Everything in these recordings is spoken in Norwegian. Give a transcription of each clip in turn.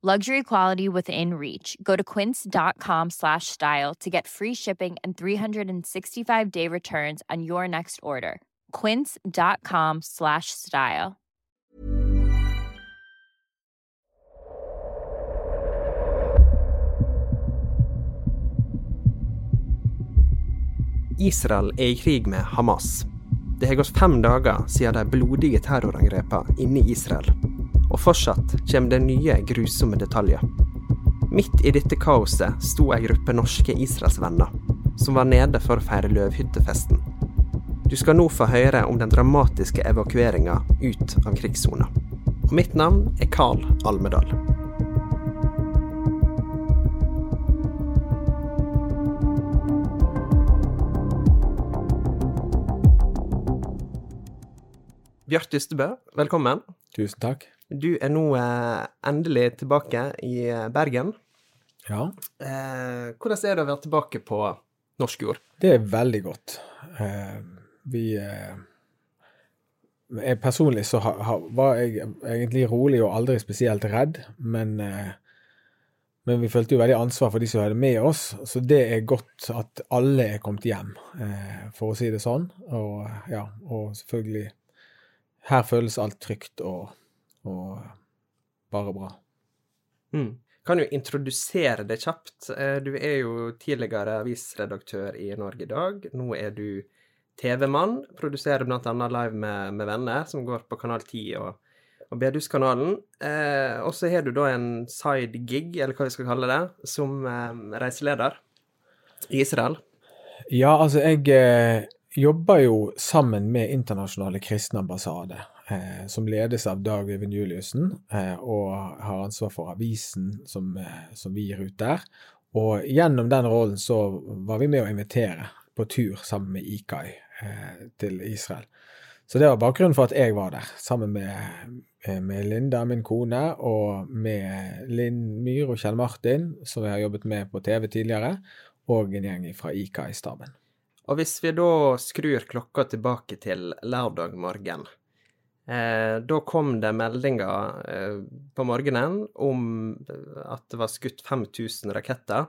Luxury quality within reach. Go to quince.com slash style to get free shipping and 365 day returns on your next order. Quince.com slash style. Israel er i krig med Hamas. Det har gått fem dager siden de blodige terrorangrepene inne i Israel. Og fortsatt kommer det nye, grusomme detaljer. Midt i dette kaoset sto ei gruppe norske israelsvenner, som var nede for å feire løvhyttefesten. Du skal nå få høre om den dramatiske evakueringa ut av krigssona. Og mitt navn er Carl Almedal. Bjart Ystebø, velkommen. Tusen takk. Du er nå eh, endelig tilbake i eh, Bergen. Ja, Eh, hvordan er det å være tilbake på norsk jord? det er veldig godt. Eh, vi jeg Personlig så var jeg egentlig rolig og aldri spesielt redd, men, men vi følte jo veldig ansvar for de som hadde med oss, så det er godt at alle er kommet hjem, for å si det sånn. Og ja, og selvfølgelig Her føles alt trygt og, og bare bra. Mm. Kan du introdusere deg kjapt? Eh, Du er jo tidligere avisredaktør i Norge i dag. Nå er du TV-mann. Produserer annet Live med, med venner, som går på Kanal 10 og, og Beduskanalen. Eh, og så har du da en side gig, eller hva vi skal kalle det, som eh, reiseleder i Israel. Ja, altså jeg eh, jobber jo sammen med Internasjonale kristne ambassade, eh, som ledes av Dag Øyvind Juliussen, eh, og har ansvar for avisen som, eh, som vi gir ut der. Og gjennom den rollen så var vi med å invitere på tur sammen med IKAI eh, til Israel. Så det var bakgrunnen for at jeg var der, sammen med, eh, med Linda, min kone, og med Linn Myhr og Kjell Martin, som jeg har jobbet med på TV tidligere, og en gjeng fra IKAI-staben. Og hvis vi da skrur klokka tilbake til lørdag morgen, eh, da kom det meldinger eh, på morgenen om at det var skutt 5000 raketter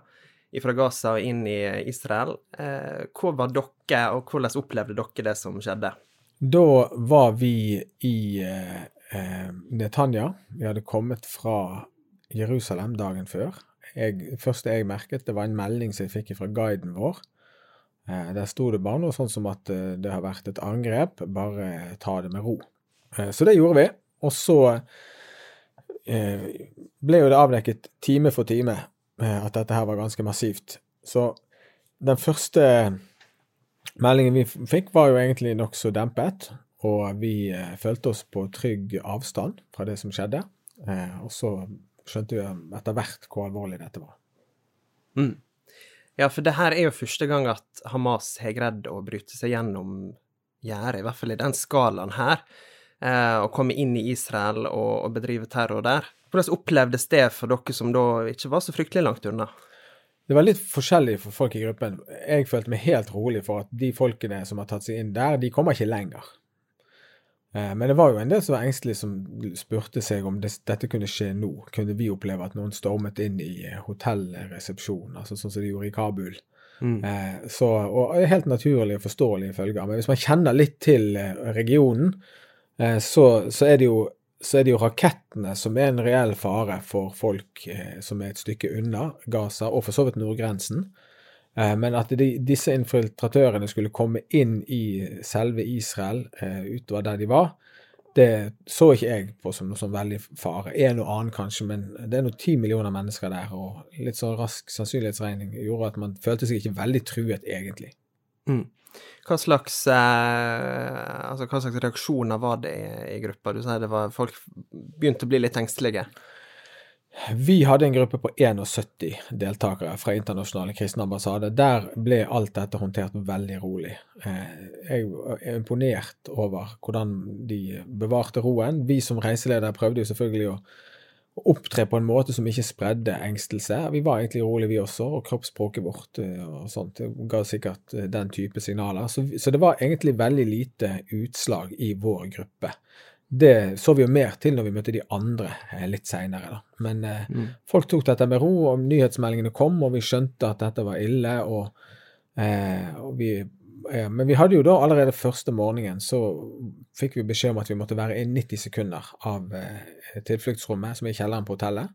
fra Gaza og inn i Israel. Eh, hvor var dere, og hvordan opplevde dere det som skjedde? Da var vi i eh, eh, Netanya. Vi hadde kommet fra Jerusalem dagen før. Jeg, det jeg merket, det var en melding som jeg fikk fra guiden vår. Eh, der sto det bare noe sånn som at eh, det har vært et angrep, bare ta det med ro. Eh, så det gjorde vi. Og så eh, ble jo det avdekket time for time eh, at dette her var ganske massivt. Så den første meldingen vi fikk, var jo egentlig nokså dempet. Og vi følte oss på trygg avstand fra det som skjedde. Og så skjønte vi etter hvert hvor alvorlig dette var. Mm. Ja, for det her er jo første gang at Hamas har greid å bryte seg gjennom gjerdet, i hvert fall i den skalaen her, eh, og komme inn i Israel og, og bedrive terror der. Hvordan opplevdes det for dere som da ikke var så fryktelig langt unna? det var litt forskjellig for folk i gruppen. Jeg følte meg helt rolig for at de folkene som har tatt seg inn der, de kommer ikke lenger. Eh, men det var jo en del som var engstelige, som spurte seg om dette kunne skje nå. Kunne vi oppleve at noen stormet inn i eh, hotellresepsjonen, altså sånn som de gjorde i Kabul? Mm. Så, og helt naturlige og forståelige følger. Men hvis man kjenner litt til regionen, så, så er jo så er det jo rakettene som er en reell fare for folk eh, som er et stykke unna Gaza, og for så vidt nordgrensen. Eh, men at de, disse infiltratørene skulle komme inn i selve Israel eh, utover der de var, det så ikke jeg på som noe sånn veldig fare. En og annen kanskje, men det er nå ti millioner mennesker der, og litt sånn rask sannsynlighetsregning gjorde at man følte seg ikke veldig truet, egentlig. Mm. Hva slags, eh, altså, hva slags reaksjoner var det i, i gruppa? Du sier det var folk begynte å bli litt engstelige. Vi hadde en gruppe på 71 deltakere fra Internasjonale kristne ambassade. Der ble alt dette håndtert veldig rolig. Eh, jeg er imponert over hvordan de bevarte roen. Vi som reiseleder prøvde jo selvfølgelig å opptre på en måte som ikke spredde engstelse. Vi var egentlig rolige, vi også, og kroppsspråket vårt eh, og sånt ga sikkert eh, den type signaler. Så, så, det var egentlig veldig lite utslag i vår gruppe. Det så vi jo mer til når vi møtte de andre eh, litt seinere, Men eh, mm. folk tok dette med ro, og nyhetsmeldingene kom, og vi skjønte at dette var ille. og, eh, og vi men vi hadde jo da allerede første morgenen så fikk vi beskjed om at vi måtte være i 90 sekunder av eh, tilfluktsrommet, som er i kjelleren på hotellet.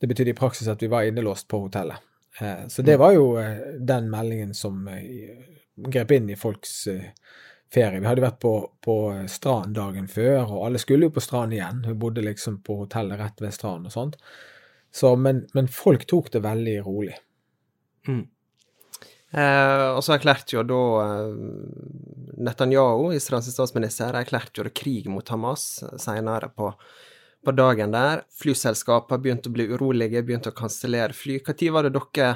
Det betydde i praksis at vi var innelåst på hotellet. Eh, så det var jo eh, den meldingen som grep inn i folks ferie. Vi hadde vært på, på strand dagen før, og alle skulle jo på strand igjen. Hun bodde liksom på hotellet rett ved stranden og sånt. Så, men, men folk tok det veldig rolig. Mm. Eh, og så erklærte jo da eh, Netanyahu, Israels statsminister, erklærte jo krig mot Hamas senere på, på dagen der. Flyselskapene begynte å bli urolige, begynte å kansellere fly. Når var det dere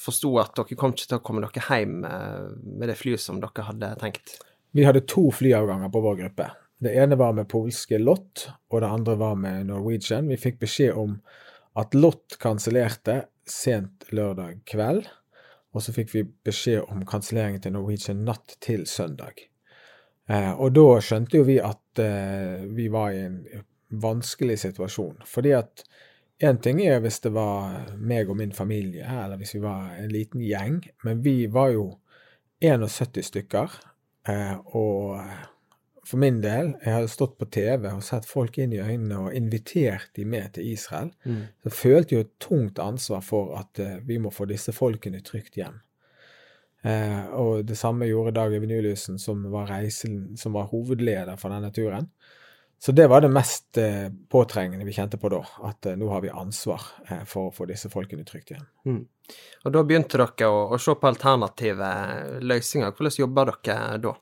forsto at dere kom ikke til å komme dere hjem eh, med det flyet som dere hadde tenkt? Vi hadde to flyavganger på vår gruppe. Det ene var med polske LOT, og det andre var med Norwegian. Vi fikk beskjed om at LOT kansellerte sent lørdag kveld og så fikk vi beskjed om kanselleringen til Norwegian natt til søndag. Eh, og da skjønte jo vi at eh, vi var i en vanskelig situasjon. Fordi at én ting er hvis det var meg og min familie, eller hvis vi var en liten gjeng, men vi var jo 71 stykker. Eh, og for min del, jeg hadde stått på TV og sett folk inn i øynene og invitert de med til Israel. Mm. Så følte jo et tungt ansvar for at uh, vi må få disse folkene trygt hjem. Uh, og det samme gjorde Dag Even Juliussen, som var, som var hovedleder for denne turen. Så det var det mest uh, påtrengende vi kjente på da, at nå har vi ansvar for å få disse folkene trygt hjem. Mm. Og da begynte dere å, å se på alternative løsninger. Hvordan jobba dere da?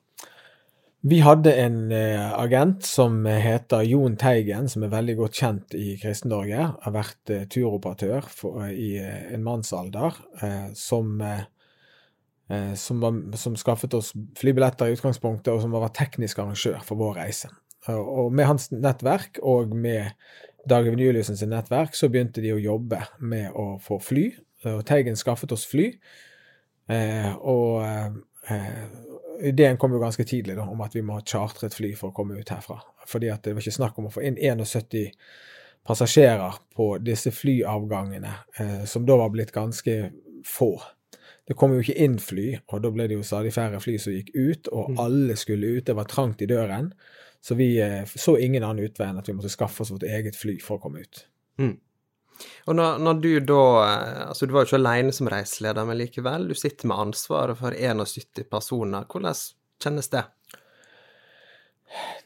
Vi hadde en eh, agent som heter Jon Teigen, som er veldig godt kjent i Kristen-Norge. Har vært eh, turoperatør eh, i en mannsalder, som, som, var, som, skaffet oss flybilletter i utgangspunktet, og som var teknisk arrangør for vår reise. Og med hans nettverk og med Dag Even Juliussen sitt nettverk så begynte de å jobbe med å få fly. Og Teigen skaffet oss fly. og ideen kom jo ganske tidlig da, om at vi må ha chartre et fly for å komme ut herfra. Fordi at det var ikke snakk om å få inn 71 passasjerer på disse flyavgangene, eh, som da var blitt ganske få. Det kom jo ikke inn fly, og da ble det jo stadig færre fly som gikk ut, og mm. alle skulle ut. Det var trangt i døren. Så vi eh, så ingen annen utvei enn at vi måtte skaffe oss vårt eget fly for å komme ut. Mm. Og når, når, du da eh, Altså, du var jo ikke alene som reiseleder, men likevel. Du sitter med ansvaret for 71 personer. Hvordan kjennes det?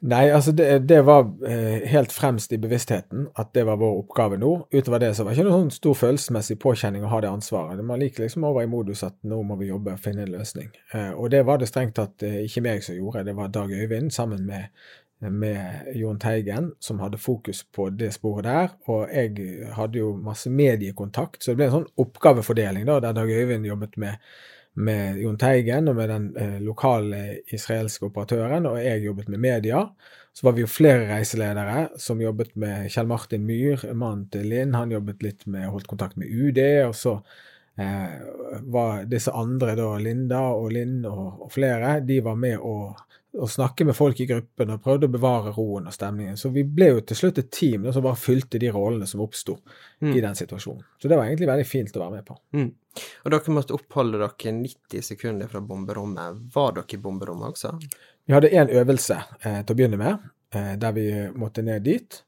Nei, altså det, det var eh, helt fremst i bevisstheten at det var vår oppgave nå. Utover det så var det ikke noen sånn stor følelsesmessig påkjenning å ha det ansvaret. Man liker liksom over i modus at nå må vi jobbe og finne en løsning. Eh, og det var det strengt tatt ikke meg som gjorde, det var Dag Øyvind sammen med med Jon Teigen, som hadde fokus på det sporet der. Og jeg hadde jo masse mediekontakt, så det ble en sånn oppgavefordeling da, der Dag Øyvind jobbet med, med Jon Teigen og med den eh, lokale israelske operatøren, og jeg jobbet med media. Så var vi jo flere reiseledere som jobbet med Kjell Martin Myhr, mannen til Linn. Han jobbet litt med, holdt kontakt med UD. og så eh, var disse andre, da, Linda og Linn og, og flere, de var med å, å, snakke med folk i gruppen og prøvde å bevare roen og stemningen. Så vi ble jo til slutt et team som bare fylte de rollene som oppsto mm. i den situasjonen. Så det var egentlig veldig fint å være med på. Mm. Og dere måtte oppholde dere 90 sekunder fra bomberommet. Var dere i bomberommet også? Vi hadde én øvelse eh, til å begynne med, eh, der vi måtte ned dit.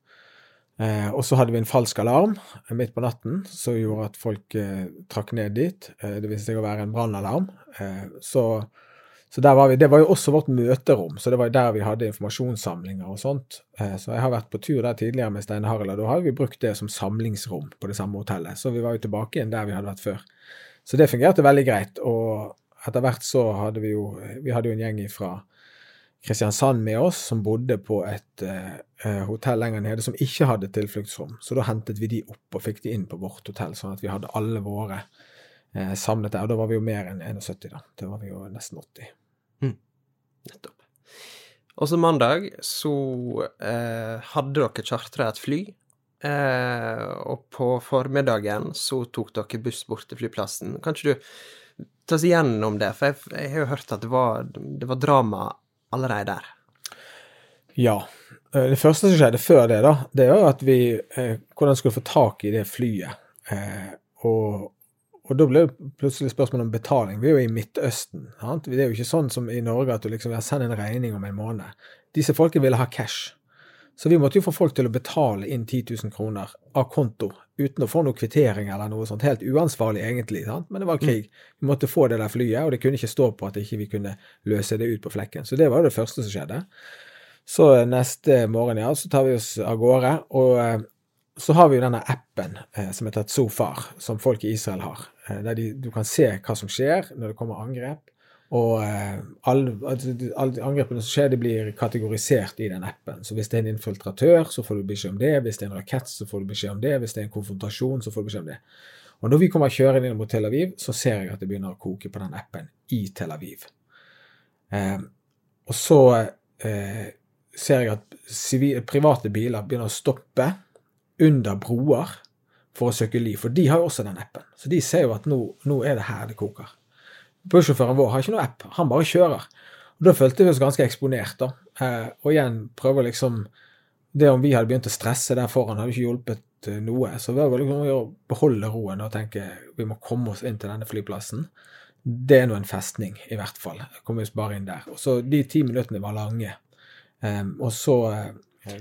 Eh, og så hadde vi en falsk alarm eh, midt på natten som gjorde at folk eh, trakk ned dit. Eh, det viste seg å være en brannalarm. Eh, så, så, var vi. Det var jo også vårt møterom, så det var der vi hadde informasjonssamlinger og sånt. Eh, så jeg har vært på tur der tidligere med Steine Harald, og da har vi brukt det som samlingsrom på det samme hotellet. Så vi var jo tilbake igjen der vi hadde vært før. Så det fungerte veldig greit. Og etter hvert så hadde vi jo Vi hadde jo en gjeng fra Kristiansand med oss, som bodde på et uh, hotell lenger nede som ikke hadde tilfluktsrom. Så da hentet vi de opp og fikk de inn på vårt hotell, sånn at vi hadde alle våre samlet der. Og da var vi jo mer enn 71, da. Da var vi jo nesten 80. Nettopp. Og så mandag så eh, hadde dere chartra et fly. Eh, og på formiddagen så tok dere buss bort til flyplassen. Kan ikke du ta oss igjennom det? For jeg, jeg har jo hørt at det var, det var drama allerede der? Ja. Eh, det første som skjedde før det, da, det jo at vi eh, Hvordan skulle få tak i det flyet. Eh, og, og da ble det plutselig spørsmål om betaling. Vi er jo i Midtøsten. Sant? Det er jo ikke sånn som i Norge at du liksom sender en regning om en måned. Disse folkene ville ha cash. Så vi måtte jo få folk til å betale inn 10 000 kroner av konto uten å få noe kvittering eller noe sånt. Helt uansvarlig, egentlig, sant? men det var krig. Vi måtte få det der flyet, og det kunne ikke stå på at ikke vi kunne løse det ut på flekken. Så det var jo det første som skjedde. Så neste morgen, ja, så tar vi oss av gårde. Og eh, så har vi jo denne appen eh, som heter Sofar, som folk i Israel har. Eh, der de, du kan se hva som skjer når det kommer angrep. Og eh, alle, altså, alle angrepene som skjer, de blir kategorisert i den appen. Så hvis det er en infiltratør, så får du beskjed om det. Hvis det er en rakett, så får du beskjed om det. Hvis det er en konfrontasjon, så får du beskjed om det. Og når vi kommer kjørende inn mot Tel Aviv, så ser jeg at det begynner å koke på den appen i Tel Aviv. Eh, og så eh, ser jeg at private biler begynner å stoppe under broer for å søke liv. For de har jo også den appen. Så de ser jo at nå, nå er det her det koker. Bussjåføren vår har ikke noe app, han bare kjører. Og Da følte vi oss ganske eksponert. da. Eh, og igjen prøver liksom Det om vi hadde begynt å stresse der foran, hadde ikke hjulpet eh, noe. Så det var liksom å beholde roen og tenke vi må komme oss inn til denne flyplassen. Det er nå en festning, i hvert fall. Kom oss bare inn der. Og så De ti minuttene var lange. Um, og så uh,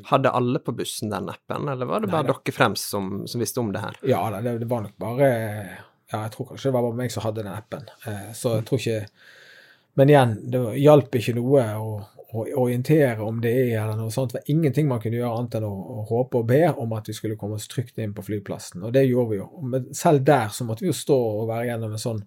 Hadde alle på bussen den appen, eller var det bare dere fremst som, som, visste om det her? Ja, det, det var nok bare ja, jeg tror kanskje det var bare meg som hadde den appen. Eh, så jeg tror ikke Men igjen, det hjalp ikke noe å, å orientere om det er eller noe sånt. Det var ingenting man kunne gjøre annet enn å, å, håpe og be om at vi skulle komme oss trygt inn på flyplassen. Og det gjorde vi jo. Men selv der så måtte vi jo stå og være gjennom en sånn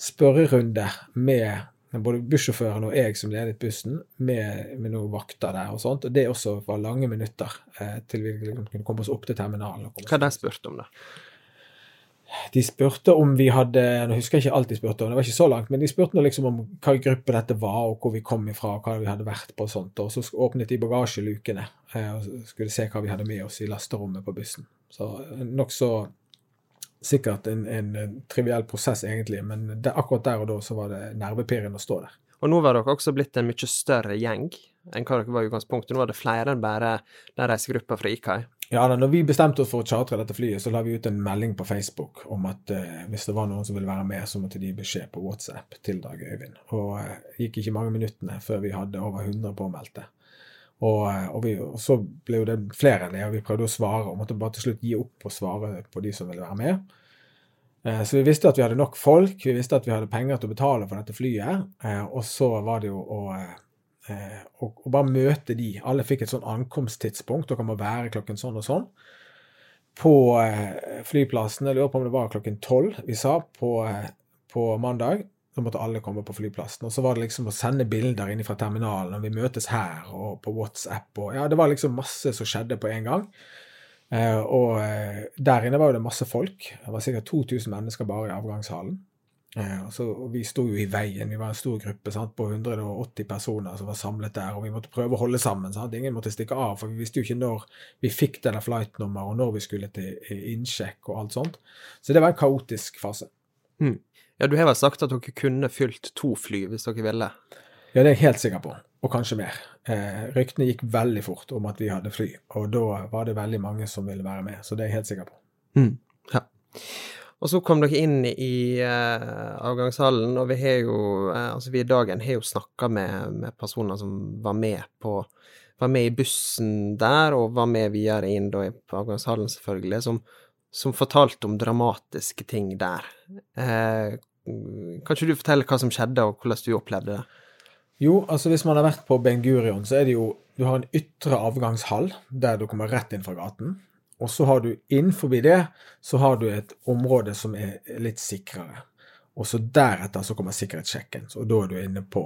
spørrerunde med både bussjåføren og jeg som ledet bussen, med, med, noen vakter der og sånt. Og det også var lange minutter eh, til vi kunne komme oss opp til terminalen. Hva de spurt om, da? de spurte om vi hadde Nå husker jeg ikke alt de spurte om, det var ikke så langt, men de spurte liksom om hva gruppe dette var, og hvor vi kom ifra, og hva vi hadde vært på. og sånt, og Så åpnet de bagasjelukene eh, og skulle se hva vi hadde med oss i lasterommet på bussen. Så eh, nokså sikkert en, en, triviell prosess, egentlig, men det, akkurat der og da så var det nervepirrende å stå der. Og nå var dere også blitt en mye større gjeng enn hva dere var i utgangspunktet. Nå var det flere enn bare den reisegruppa fra IKAI. Ja, da når vi bestemte oss for å chartre dette flyet, så la vi ut en melding på Facebook om at eh, hvis det var noen som ville være med, så måtte de gi beskjed på WhatsApp til Dag Øyvind. Og eh, gikk ikke mange minuttene før vi hadde over 100 påmeldte. Og, eh, og, vi, og, så ble jo det flere enn det, og vi prøvde å svare, og måtte bare til slutt gi opp og svare på de som ville være med. Eh, så vi visste at vi hadde nok folk, vi visste at vi hadde penger til å betale for dette flyet, eh, og så var det jo å å, og, bare møte de. Alle fikk et sånn ankomsttidspunkt. Dere må være klokken sånn og sånn. På flyplassen, jeg lurer på om det var klokken tolv vi sa på, på, mandag. Så måtte alle komme på flyplassen. Og så var det liksom å sende bilder inn fra terminalen. Og vi møtes her og på WhatsApp. Og, ja, det var liksom masse som skjedde på en gang. Eh, og eh, der inne var det masse folk. Det var sikkert 2000 mennesker bare i avgangshallen. Eh, så, vi sto jo i veien. Vi var en stor gruppe sant, på 180 personer som var samlet der. Og vi måtte prøve å holde sammen. Sant? Ingen måtte stikke av, for vi visste jo ikke når vi fikk denne flight-nummeret, og når vi skulle til innsjekk og alt sånt. Så det var en kaotisk fase. Mm. Ja, du har vel sagt at dere kunne fylt to fly hvis dere ville? Ja, det er jeg helt sikker på, og kanskje mer. Eh, ryktene gikk veldig fort om at vi hadde fly, og da var det veldig mange som ville være med, så det er jeg helt sikker på. Mm. Ja. Og så kom dere inn i eh, avgangshallen, og vi har jo eh, altså vi i dagen har jo snakka med, med, personer som var med på var med i bussen der, og var med videre inn da på avgangshallen, selvfølgelig, som, som fortalte om dramatiske ting der. Eh, kan ikke du fortelle hva som skjedde, og hvordan du opplevde det? Jo, altså hvis man har vært på Ben Gurion, så er det jo Du har en ytre avgangshall der du kommer rett inn fra gaten. Og så har du innenfor det så har du et område som er litt sikrere. Og så deretter så kommer sikkerhetssjekken, og da er du inne på,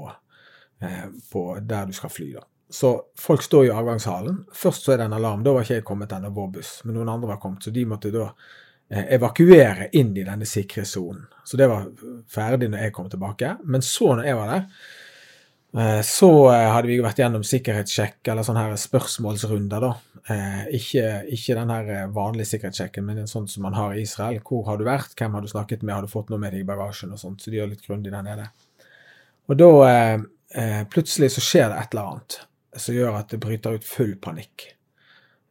eh, på der du skal fly. da. Så folk står i avgangshallen. Først så er det en alarm. Da var ikke jeg kommet ennå, vår buss, men noen andre var kommet. Så de måtte da eh, evakuere inn i denne sikre sonen. Så det var ferdig når jeg kom tilbake. Men så, når jeg var der, Eh, så eh, hadde vi vært gjennom sikkerhetssjekk eller sånne her spørsmålsrunder. da. Ikke, ikke den her vanlige sikkerhetssjekken, men en sånn som man har i Israel. Hvor har du vært, hvem har du snakket med, har du fått noe med deg i bagasjen og sånt. Så de gjør litt grundig der nede. Og da plutselig så skjer det et eller annet som gjør at det bryter ut full panikk.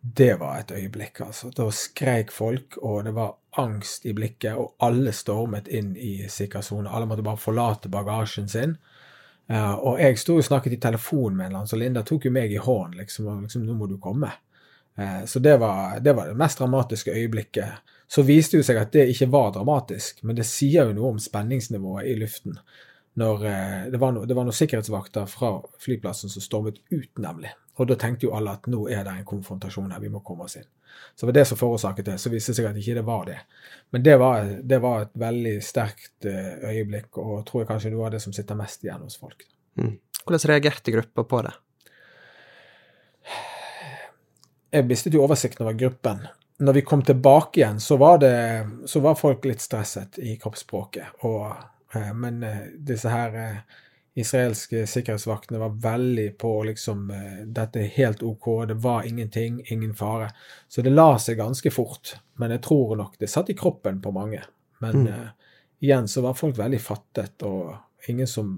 Det var et øyeblikk, altså. Da skreik folk, og det var angst i blikket, og alle stormet inn i sikker sone. Alle måtte bare forlate bagasjen sin. Uh, og jeg sto og snakket i telefon med en eller annen, så Linda tok jo meg i hånden, liksom, og liksom 'Nå må du komme'. Uh, så det var, det var, det mest dramatiske øyeblikket. Så viste det seg at det ikke var dramatisk, men det sier jo noe om spenningsnivået i luften. Når, uh, det, var no, det var noen sikkerhetsvakter fra flyplassen som stormet ut, nemlig. Og da tenkte jo alle at nå er det en konfrontasjon her, vi må komme oss inn. Så det var det som forårsaket det. Så viste det seg at ikke det var det. Men det var, det var et veldig sterkt eh, øyeblikk, og tror jeg kanskje noe av det som sitter mest igjen hos folk. Mm. Hvordan reagerte gruppa på det? Jeg mistet jo oversikten over gruppen. Når vi kom tilbake igjen, så var, det, så var folk litt stresset i kroppsspråket. Og, eh, men eh, disse her israelske sikkerhetsvaktene var veldig på liksom eh, Dette er helt OK, det var ingenting, ingen fare. Så det la seg ganske fort. Men jeg tror nok det satt i kroppen på mange. Men mm. uh, igjen så var folk veldig fattet, og ingen som,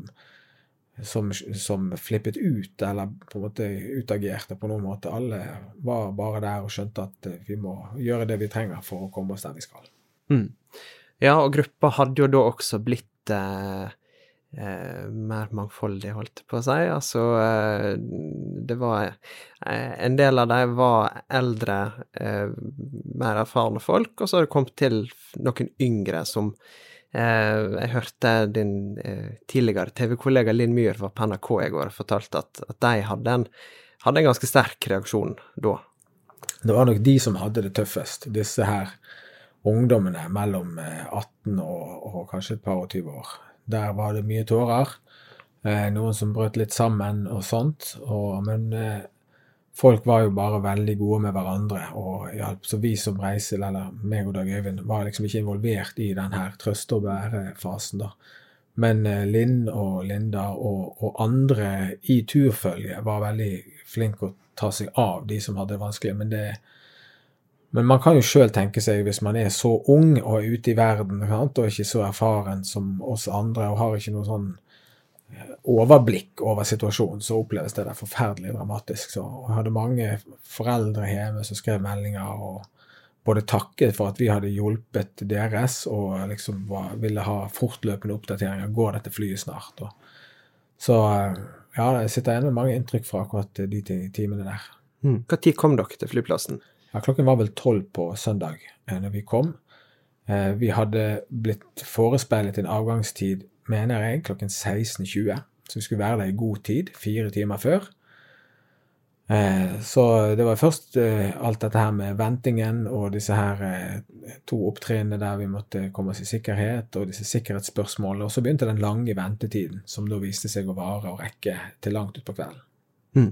som, som, flippet ut eller på en måte utagerte på noen måte. Alle var bare der og skjønte at vi må gjøre det vi trenger for å komme oss der vi skal. Mm. Ja, og gruppa hadde jo da også blitt eh eh, mer mangfoldig, holdt jeg på å si. Altså, eh, det var eh, En del av dem var eldre, eh, mer erfarne folk, og så har det kommet til noen yngre som Jeg hørte din tidligere TV-kollega Linn Myhr var på NRK i går og fortalte at, at de hadde en, hadde en ganske sterk reaksjon da. Det var nok de som hadde det tøffest, disse her ungdommene mellom 18 og, og kanskje et par og 20 år. Der var det mye tårer. Eh, noen som brøt litt sammen og sånt. Og, men eh, folk var jo bare veldig gode med hverandre og hjalp. Så vi som Reisel, eller meg og Dag Øyvind, var liksom ikke involvert i den her trøste og bære-fasen, da. Men eh, Linn og Linda og, og andre i turfølget var veldig flinke å ta seg av de som hadde det vanskelig. Men det, men man kan jo sjøl tenke seg, hvis man er så ung og er ute i verden og ikke så erfaren som oss andre og har ikke noe sånn eh, overblikk over situasjonen, så oppleves det der forferdelig dramatisk. Så jeg hadde mange foreldre hjemme som skrev meldinger og både takket for at vi hadde hjulpet deres, og liksom var, ville ha fortløpende oppdateringer. Går dette flyet snart? Og, så eh, ja, jeg sitter igjen med mange inntrykk fra akkurat de timene der. Mm. Hva tid kom dere til flyplassen? Ja, klokken var vel tolv på søndag eh, når vi kom. Eh, vi hadde blitt forespeilet en avgangstid, mener jeg, klokken 16.20. Så vi skulle være der i god tid, fire timer før. Eh, så det var først alt dette her med ventingen og disse her to opptrinnene der vi måtte komme oss i sikkerhet, og disse sikkerhetsspørsmålene. Og så begynte den lange ventetiden, som da viste seg å vare og rekke til langt utpå kvelden. Mm.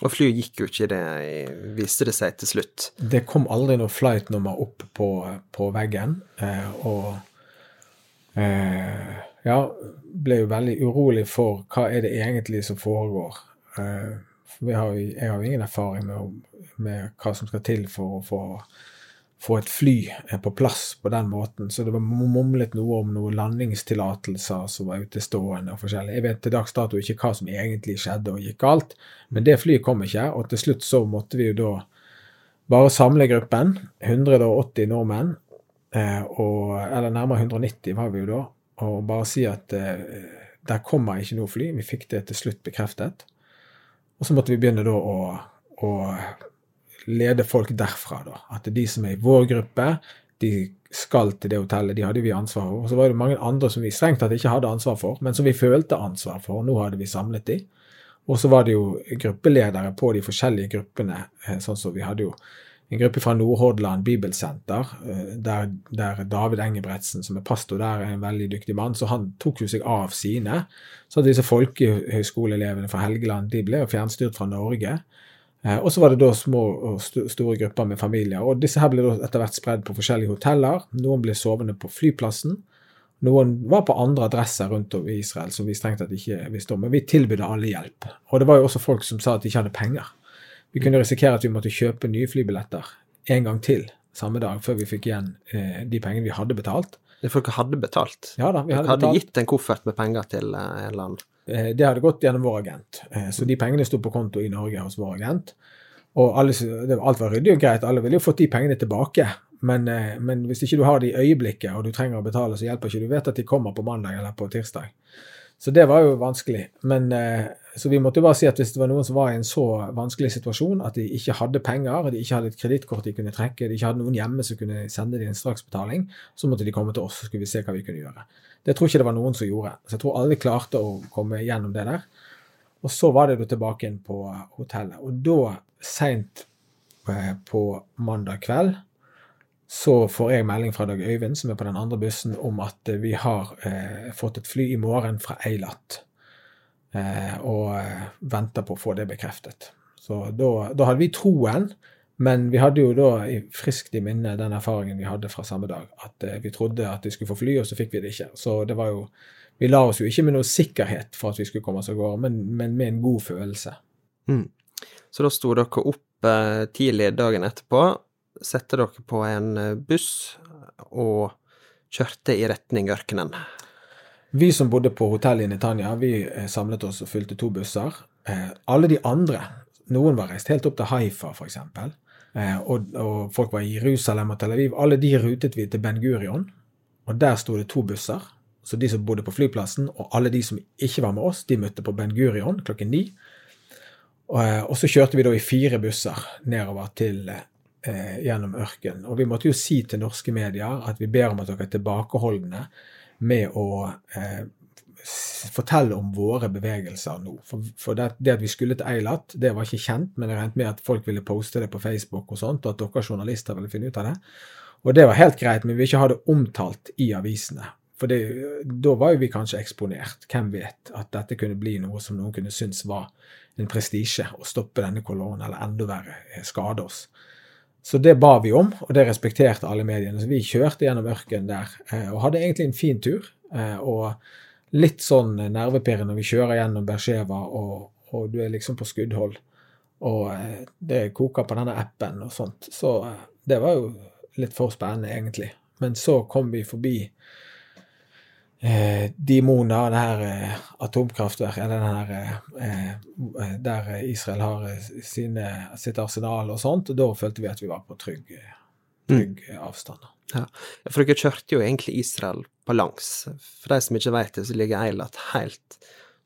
Og flyet gikk jo ikke, det viste det seg til slutt. Det kom aldri noe flight-nummer opp på, på veggen, eh, og eh, ja, ble jo veldig urolig for hva er det egentlig som foregår. Eh, har, jeg har jo ingen erfaring med, med, hva som skal til for å få, få et fly eh, på plass på den måten. Så det var mumlet noe om noen landingstillatelser som var utestående og forskjellig. Jeg vet til dags dato ikke hva som egentlig skjedde og gikk galt, men det flyet kom ikke, og til slutt så måtte vi jo da bare samle gruppen, 180 nordmenn, eh, og, eller nærmere 190 var vi jo da, og bare si at eh, der kommer ikke noe fly. Vi fikk det til slutt bekreftet. Og så måtte vi begynne da å, å lede folk derfra, da. At de som er i vår gruppe, de skal til det hotellet. De hadde vi ansvar for. Og så var det mange andre som vi strengt tatt ikke hadde ansvar for, men som vi følte ansvar for. Nå hadde vi samlet de. Og så var det jo gruppeledere på de forskjellige gruppene. Eh, sånn som vi hadde jo en gruppe fra Nordhordland Bibelsenter, eh, der, der, David Engebretsen, som er pastor der, er en veldig dyktig mann, så han tok jo seg av sine. Så disse folkehøyskoleelevene fra Helgeland de ble jo fjernstyrt fra Norge. Eh, og så var det da små og store grupper med familier. og Disse her ble da etter hvert spredd på forskjellige hoteller. Noen ble sovende på flyplassen. Noen var på andre adresser rundt om i Israel som vi strengt tatt ikke visste om. Men vi tilbød alle hjelp. Og det var jo også folk som sa at de ikke hadde penger. Vi kunne risikere at vi måtte kjøpe nye flybilletter en gang til samme dag, før vi fikk igjen eh, de pengene vi hadde betalt. Det folk hadde betalt? Ja da, vi hadde, Dere hadde betalt. gitt en koffert med penger til eh, en eller annen? Eh, det hadde gått gjennom vår agent. Eh, så de pengene sto på konto i Norge hos vår agent. Og alle, alt var ryddig og greit. Alle ville jo fått de pengene tilbake. Men, eh, men, hvis ikke du har det i øyeblikket, og du trenger å betale, så hjelper ikke Du vet at de kommer på mandag eller på tirsdag. Så det var jo vanskelig. Men, så vi måtte bare si at hvis det var noen som var i en så vanskelig situasjon at de ikke hadde penger, de ikke hadde et kredittkort de kunne trekke, de ikke hadde noen hjemme som kunne sende dem en straksbetaling, så måtte de komme til oss, så skulle vi se hva vi kunne gjøre. Det tror ikke det var noen som gjorde. Så jeg tror alle klarte å komme gjennom det der. Og så var det da tilbake inn på hotellet. Og da, seint på mandag kveld, så får jeg melding fra Dag Øyvind, som er på den andre bussen, om at vi har eh, fått et fly i morgen fra Eilat. Eh, og eh, venter på å få det bekreftet. Så da, da, hadde vi troen, men vi hadde jo da i friskt i minne den erfaringen vi hadde fra samme dag. At eh, vi trodde at vi skulle få fly, og så fikk vi det ikke. Så det var jo Vi la oss jo ikke med noe sikkerhet for at vi skulle komme oss av gårde, men, men, med en god følelse. Mm. Så da sto dere opp eh, tidlig dagen etterpå, sette dere på en buss og kjørte i retning ørkenen. Vi som bodde på hotellet i Netanya, vi samlet oss og fylte to busser. Eh, alle de andre, noen var reist helt opp til Haifa f.eks., eh, og, og folk var i Jerusalem og Tel Aviv. Alle de rutet vi til Ben Gurion, og der sto det to busser. Så de som bodde på flyplassen, og alle de som ikke var med oss, de møtte på Ben Gurion klokken ni. Og, og så kjørte vi da i fire busser nedover til eh, gjennom ørkenen. Og vi måtte jo si til norske medier at vi ber om at dere er tilbakeholdne med å eh, fortelle om våre bevegelser nå. For, for det, det, at vi skulle til Eilat, det var ikke kjent, men jeg regnet med at folk ville poste det på Facebook og sånt, og at dere journalister ville finne ut av det. Og det var helt greit, men vi vil ikke ha det omtalt i avisene. For det, da var jo vi kanskje eksponert. Hvem vet at dette kunne bli noe som noen kunne synes var en prestisje å stoppe denne kolonnen, eller enda verre, skade oss. Så det ba vi om, og det respekterte alle mediene. Så vi kjørte gjennom ørkenen der og hadde egentlig en fin tur. Og litt sånn nervepirrende når vi kjører gjennom Beersheva, og, og, du er liksom på skuddhold. Og det koker på denne appen og sånt. Så det var jo litt for spennende, egentlig. Men så kom vi forbi eh, Dimona, det her eh, atomkraftverket, eller den her eh, der Israel har sine, sitt arsenal og sånt, og da følte vi at vi var på trygg, trygg mm. avstand. Ja, for dere kjørte jo egentlig Israel på langs. For de som ikke vet det, så ligger Eilat helt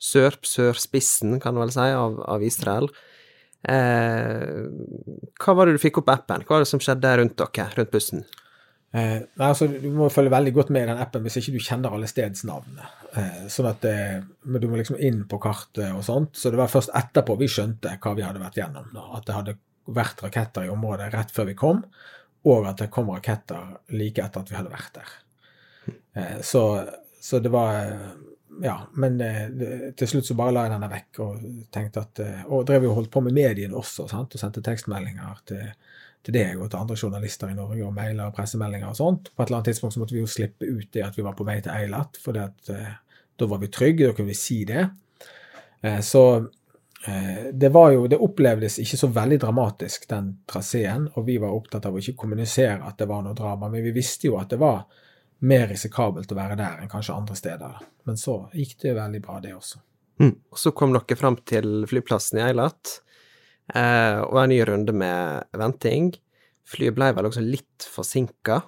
sør, sørspissen, kan du vel si, av, av Israel. Eh, hva var det du fikk opp appen? Hva var det som skjedde rundt dere, rundt bussen? Eh, altså, du må følge veldig godt med i den appen hvis ikke du kjenner alle stedsnavnene. Eh, sånn at Men Du må liksom inn på kartet og sånt. Så det var først etterpå vi skjønte hva vi hadde vært gjennom. Da. At det hadde vært raketter i området rett før vi kom, og at det kom raketter like etter at vi hadde vært der. Eh, så, så, det var Ja, men eh, til slutt så bare la jeg denne vekk og tenkte at eh, Og drev jo holdt på med mediene også, sant? og sendte tekstmeldinger til til deg og til andre journalister i Norge og mailer og pressemeldinger og sånt. På et eller annet tidspunkt så måtte vi jo slippe ut det at vi var på vei til Eilat, for da var vi trygge, da kunne vi si det. Så det var jo, det opplevdes ikke så veldig dramatisk, den traseen, og vi var opptatt av å ikke kommunisere at det var noe drama, men vi visste jo at det var mer risikabelt å være der enn kanskje andre steder. Men så gikk det veldig bra, det også. Mm. Og så kom dere fram til flyplassen i Eilat, eh, og en ny runde med venting. Flyet ble vel også litt forsinka?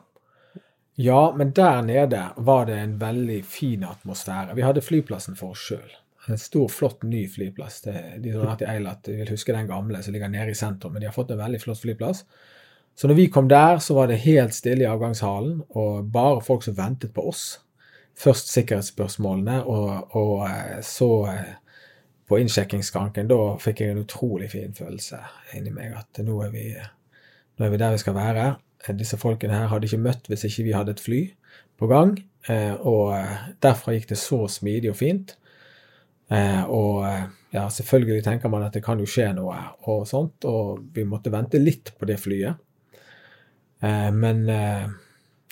Ja, men der nede var det en veldig fin atmosfære. Vi hadde flyplassen for oss sjøl. En stor, flott ny flyplass. Det, de som har vært i Eilat, vil huske den gamle som ligger nede i sentrum, men de har fått en veldig flott flyplass. Så når vi kom der, så var det helt stille i avgangshallen, og bare folk som ventet på oss. Først sikkerhetsspørsmålene, og, og eh, så eh, på innsjekkingsskranken. Da fikk jeg en utrolig fin følelse inni meg at nå er vi, nå er vi der vi skal være. Disse folkene her hadde ikke møtt hvis ikke vi hadde et fly på gang. Eh, og derfra gikk det så smidig og fint. Eh, og eh, ja, selvfølgelig tenker man at det kan jo skje noe og sånt, og vi måtte vente litt på det flyet. Eh, men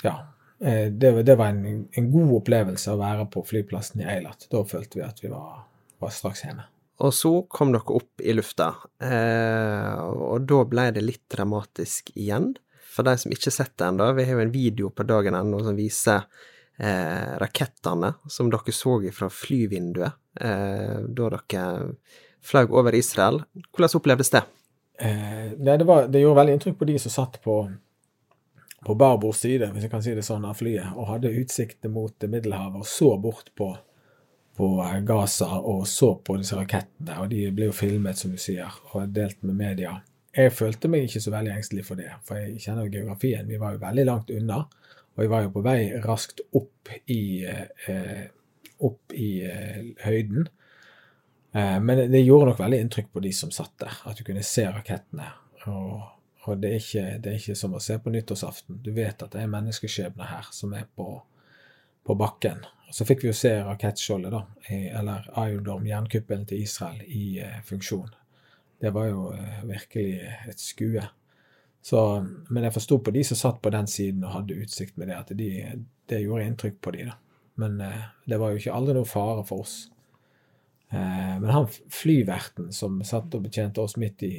ja, det, det, var en, en, god opplevelse å være på flyplassen i Eilat. Da følte vi at vi var, var straks hjemme. Og så kom dere opp i lufta, eh, og da ble det litt dramatisk igjen. For de som ikke har sett det ennå, vi har jo en video på dagen ennå som viser eh, rakettene som dere så fra flyvinduet eh, da dere fløy over Israel. Hvordan opplevdes det? Eh, det, var, det, gjorde veldig inntrykk på de som satt på, på barbord side, hvis jeg kan si det sånn, av flyet, og hadde utsikt mot Middelhavet og så bort på, på Gaza og så på disse rakettene. Og de ble jo filmet, som du sier, og delt med media. Jeg følte meg ikke så veldig engstelig for det, for jeg kjenner jo geografien. Vi var jo veldig langt unna. Og jeg var jo på vei raskt opp i, eh, opp i eh, høyden. Eh, men det gjorde nok veldig inntrykk på de som satt der, at du kunne se rakettene. Og, og det, er ikke, det, er ikke, som å se på nyttårsaften. Du vet at det er menneskeskjebner her som er på, på bakken. Og så fikk vi jo se rakettskjoldet, da, eller Iron jernkuppelen til Israel, i eh, funksjon. Det var jo eh, virkelig et skue. Så, men jeg forsto på de som satt på den siden og hadde utsikt med det, at de, det gjorde inntrykk på de da. Men eh, det var jo ikke aldri noe fare for oss. Eh, men han flyverten som satt og betjente oss midt i,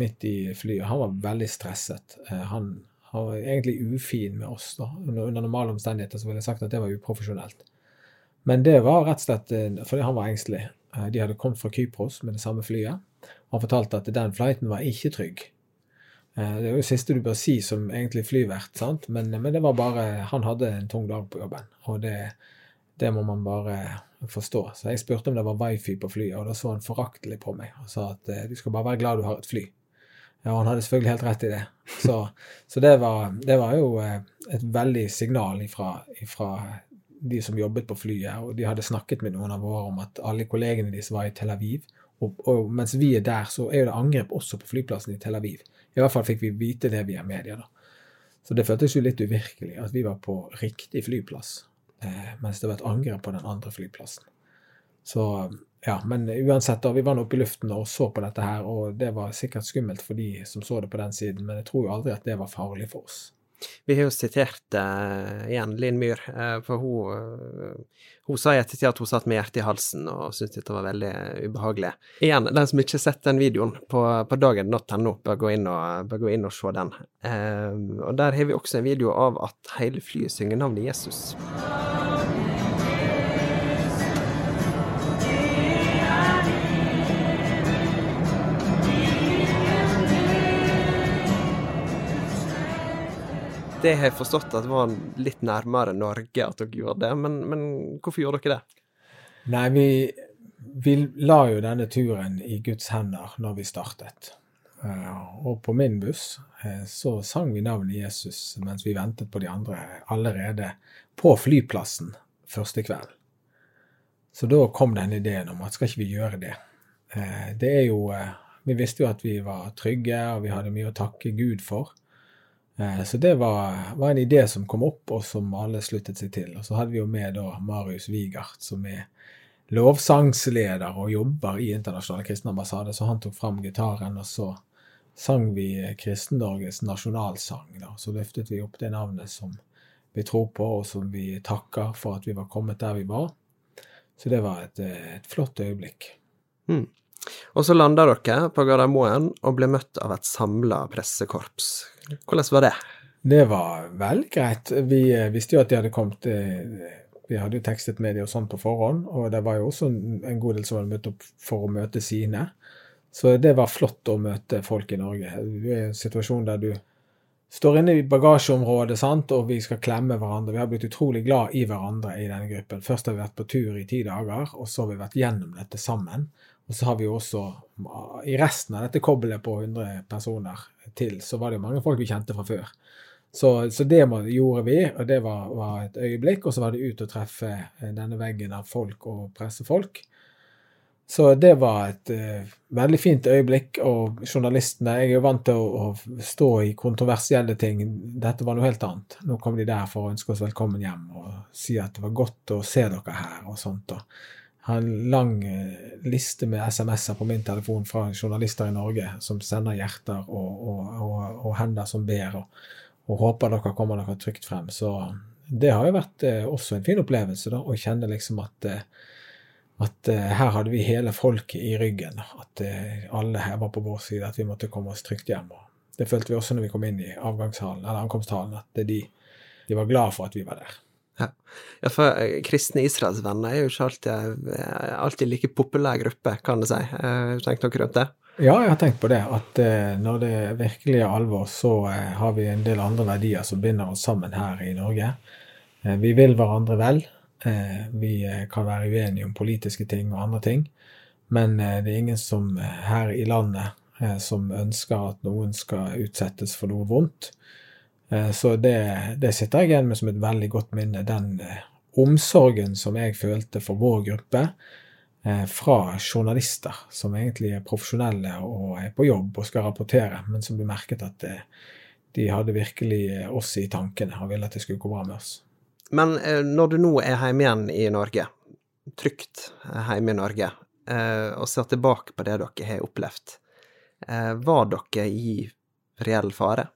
midt i flyet, han var veldig stresset. Eh, han, han, var egentlig ufin med oss. da. Under, under normale omstendigheter så ville jeg sagt at det var uprofesjonelt. Men det var rett og slett eh, fordi han var engstelig. Eh, de hadde kommet fra Kypros med det samme flyet. Han fortalte at den flighten var ikke trygg. Eh, det er jo det siste du bør si som egentlig flyvert, sant? Men, men, det var bare Han hadde en tung dag på jobben, og det, det, må man bare forstå. Så jeg spurte om det var wifi på flyet, og da så han foraktelig på meg og sa at eh, du skal bare være glad du har et fly. Ja, han hadde selvfølgelig helt rett i det. Så, så det, var, det, var, jo eh, et veldig signal ifra de som jobbet på flyet, og de hadde snakket med noen av våre om at alle kollegene deres var i Tel Aviv. Og, og mens vi er der, så er jo det angrep også på flyplassen i Tel Aviv. I hvert fall fikk vi vite det via media. da. Så det føltes jo litt uvirkelig at vi var på riktig flyplass, eh, mens det var et angrep på den andre flyplassen. Så ja, men uansett, da, vi var nå oppe i luften og så på dette her, og det var sikkert skummelt for de som så det på den siden, men jeg tror jo aldri at det var farlig for oss. Vi har jo sitert uh, igjen Linn Myhr, uh, for hun, uh, hun sa i ettertid at hun satt med hjertet i halsen og syntes dette var veldig ubehagelig. Igjen, den som ikke har sett den videoen på, på dagen.no, bør, gå inn og, bør gå inn og se den. og der har vi også en video av at hele flyet synger navnet Jesus. Det har jeg forstått at var litt nærmere Norge at dere gjorde det, men, men hvorfor gjorde dere det? Nei, vi, vi, la jo denne turen i Guds hender når vi startet. Uh, og på min buss uh, så sang vi navnet Jesus mens vi ventet på de andre allerede på flyplassen første kveld. Så da kom den ideen om at skal ikke vi gjøre det? Uh, det er jo Vi visste jo at vi var trygge, og vi hadde mye å takke Gud for. Eh, så det var, var, en idé som kom opp, og som alle sluttet seg til. Og så hadde vi jo med da Marius Wigert, som er lovsangsleder og jobber i Internasjonale kristne ambassade, så han tok fram gitaren, og så sang vi Kristen-Norges nasjonalsang. Da. Så løftet vi opp det navnet som vi tror på, og som vi takker for at vi var kommet der vi var. Så det var et, et flott øyeblikk. Mm. Og så landa dere på Gardermoen og ble møtt av et samla pressekorps. Hvordan var det? Det var veldig greit. Vi eh, visste jo at de hadde kommet eh, Vi hadde jo tekstet med dem og sånn på forhånd, og det var jo også en god del som hadde møtt opp for å møte sine. Så det var flott å møte folk i Norge. Det er en situasjon der du står inne i bagasjeområdet, sant, og vi skal klemme hverandre. Vi har blitt utrolig glad i hverandre i denne gruppen. Først har vi vært på tur i ti dager, og så har vi vært gjennom dette sammen. Og så har vi jo også, i resten av dette kobbelet på 100 personer til, så var det jo mange folk vi kjente fra før. Så, så det gjorde vi, og det var, var, et øyeblikk. Og så var det ut og treffe eh, denne veggen av folk og presse folk. Så det var et uh, veldig fint øyeblikk. Og journalistene Jeg er jo vant til å, å, stå i kontroversielle ting. Dette var noe helt annet. Nå kom de der for å ønske oss velkommen hjem og si at det var godt å se dere her og sånt. og har en lang eh, liste med SMS-er på min telefon fra journalister i Norge som sender hjerter og, og, og, og hender som ber, og, håper dere kommer dere trygt frem. Så det har jo vært eh, også en fin opplevelse, da, å kjenne liksom at, eh, at eh, her hadde vi hele folket i ryggen. At eh, alle her var på vår side, at vi måtte komme oss trygt hjem. Og det følte vi også når vi kom inn i avgangshallen, eller ankomsthallen, at de, de var glad for at vi var der. Ja. ja, for kristne kristne Israelsvenner er jo ikke alltid, eh, alltid like populær gruppe, kan du si. Eh, har du tenkt noe rundt det? Ja, jeg har tenkt på det. At når det virkelig er alvor, så har vi en del andre verdier som binder oss sammen her i Norge. Vi vil hverandre vel. Vi kan være uenige om politiske ting og andre ting. Men det er ingen som her i landet som ønsker at noen skal utsettes for noe vondt. Eh, så det, det, sitter jeg igjen med som et veldig godt minne. Den eh, omsorgen som jeg følte for vår gruppe eh, fra journalister som egentlig er profesjonelle og er på jobb og skal rapportere, men som ble merket at de hadde virkelig oss i tankene og ville at det skulle gå bra med oss. Men når du nå er hjemme igjen i Norge, trygt hjemme i Norge, og ser tilbake på det dere har opplevd, var dere i reell fare?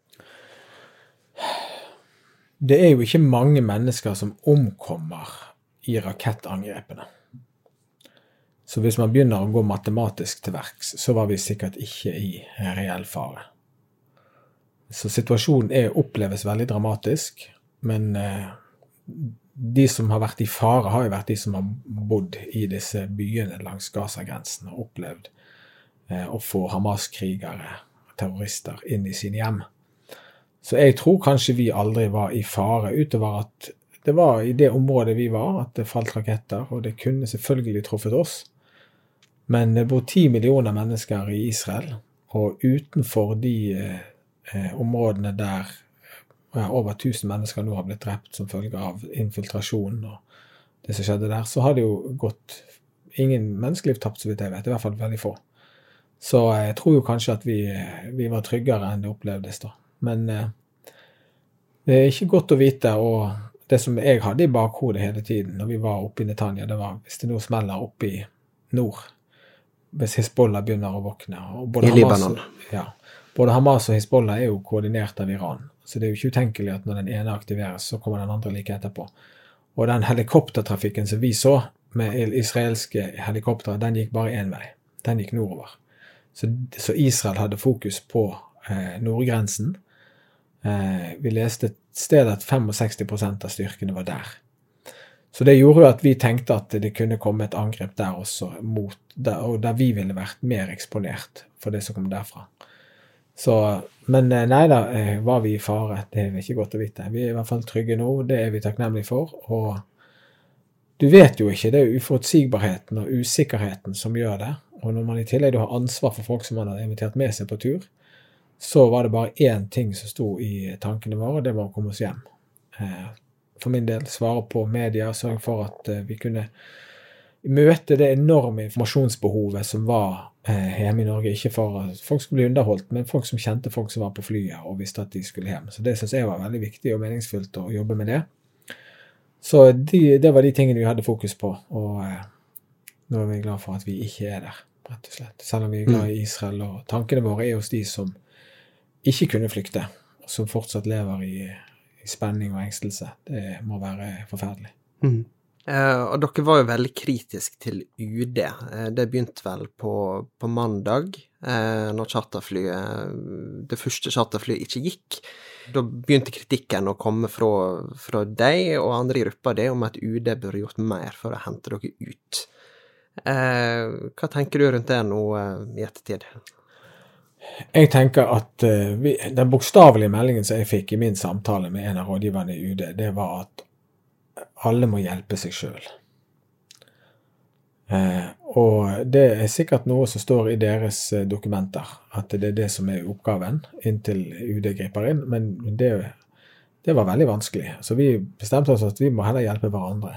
Det er jo ikke mange mennesker som omkommer i rakettangrepene. Så hvis man begynner å gå matematisk til verks, så var vi sikkert ikke i reell fare. Så situasjonen er, oppleves veldig dramatisk, men eh, de som har vært i fare, har jo vært de som har bodd i disse byene langs Gaza-grensen og opplevd eh, å få Hamas-krigere, terrorister, inn i sine hjem. Så jeg tror kanskje vi aldri var i fare, utover at det var i det området vi var, at det falt raketter. Og det kunne selvfølgelig truffet oss. Men det bor ti millioner mennesker i Israel, og utenfor de eh, områdene der ja, over 1000 mennesker nå har blitt drept som følge av infiltrasjon og det som skjedde der, så har det jo gått ingen menneskeliv tapt, så vidt jeg vet. I hvert fall veldig få. Så jeg tror jo kanskje at vi, vi var tryggere enn det opplevdes da. Men eh, det er ikke godt å vite. Og det som jeg hadde i bakhodet hele tiden når vi var oppe i Netanya, det var hvis det nå smeller oppe i nord, hvis Hizbollah begynner å våkne I Libanon. Ja. Både Hamas og Hizbollah er jo koordinert av Iran. Så det er jo ikke utenkelig at når den ene aktiveres, så kommer den andre like etterpå. Og den helikoptertrafikken som vi så med israelske helikoptre, den gikk bare én vei. Den gikk nordover. Så, så Israel hadde fokus på eh, nordgrensen. Eh, vi leste et sted at 65% av styrkene var der. Så det gjorde jo at vi tenkte at det kunne komme et angrep der også, mot, der, og der vi ville vært mer eksponert for det som kom derfra. Så, men eh, nei da, eh, var vi i fare? Det er ikke godt å vite. Vi er i hvert fall trygge nå, det er vi takknemlige for. Og du vet jo ikke, det er uforutsigbarheten og usikkerheten som gjør det. Og når man i tillegg har ansvar for folk som man har invitert med seg på tur, så var det bare én ting som sto i tankene våre, og det var å komme oss hjem. Eh, for min del svare på media, sørge for at eh, vi kunne møte det enorme informasjonsbehovet som var eh, hjemme i Norge. Ikke for at folk skulle bli underholdt, men folk som kjente folk som var på flyet og visste at de skulle hjem. Så det syns jeg var veldig viktig og meningsfullt å jobbe med det. Så de, det var de tingene vi hadde fokus på, og nå er vi glad for at vi ikke er der, rett og slett. Selv om vi er glad i Israel, og tankene våre er hos de som ikke kunne flykte, og som fortsatt lever i, i spenning og engstelse. Det må være forferdelig. Mm. Eh, og dere var jo veldig kritisk til UD. Eh, det begynte vel på, på mandag, eh, når charterflyet, det første charterflyet ikke gikk. Da begynte kritikken å komme fra, fra deg og andre i gruppa di om at UD burde gjort mer for å hente dere ut. Eh, hva tenker du rundt det nå eh, i ettertid? Jeg tenker at uh, vi, Den bokstavelige meldingen som jeg fikk i min samtale med en av rådgiverne i UD, det var at alle må hjelpe seg sjøl. Eh, og det er sikkert noe som står i deres eh, dokumenter, at det er det som er oppgaven inntil UD griper inn, men det, det var veldig vanskelig. Så vi bestemte oss at vi må heller hjelpe hverandre.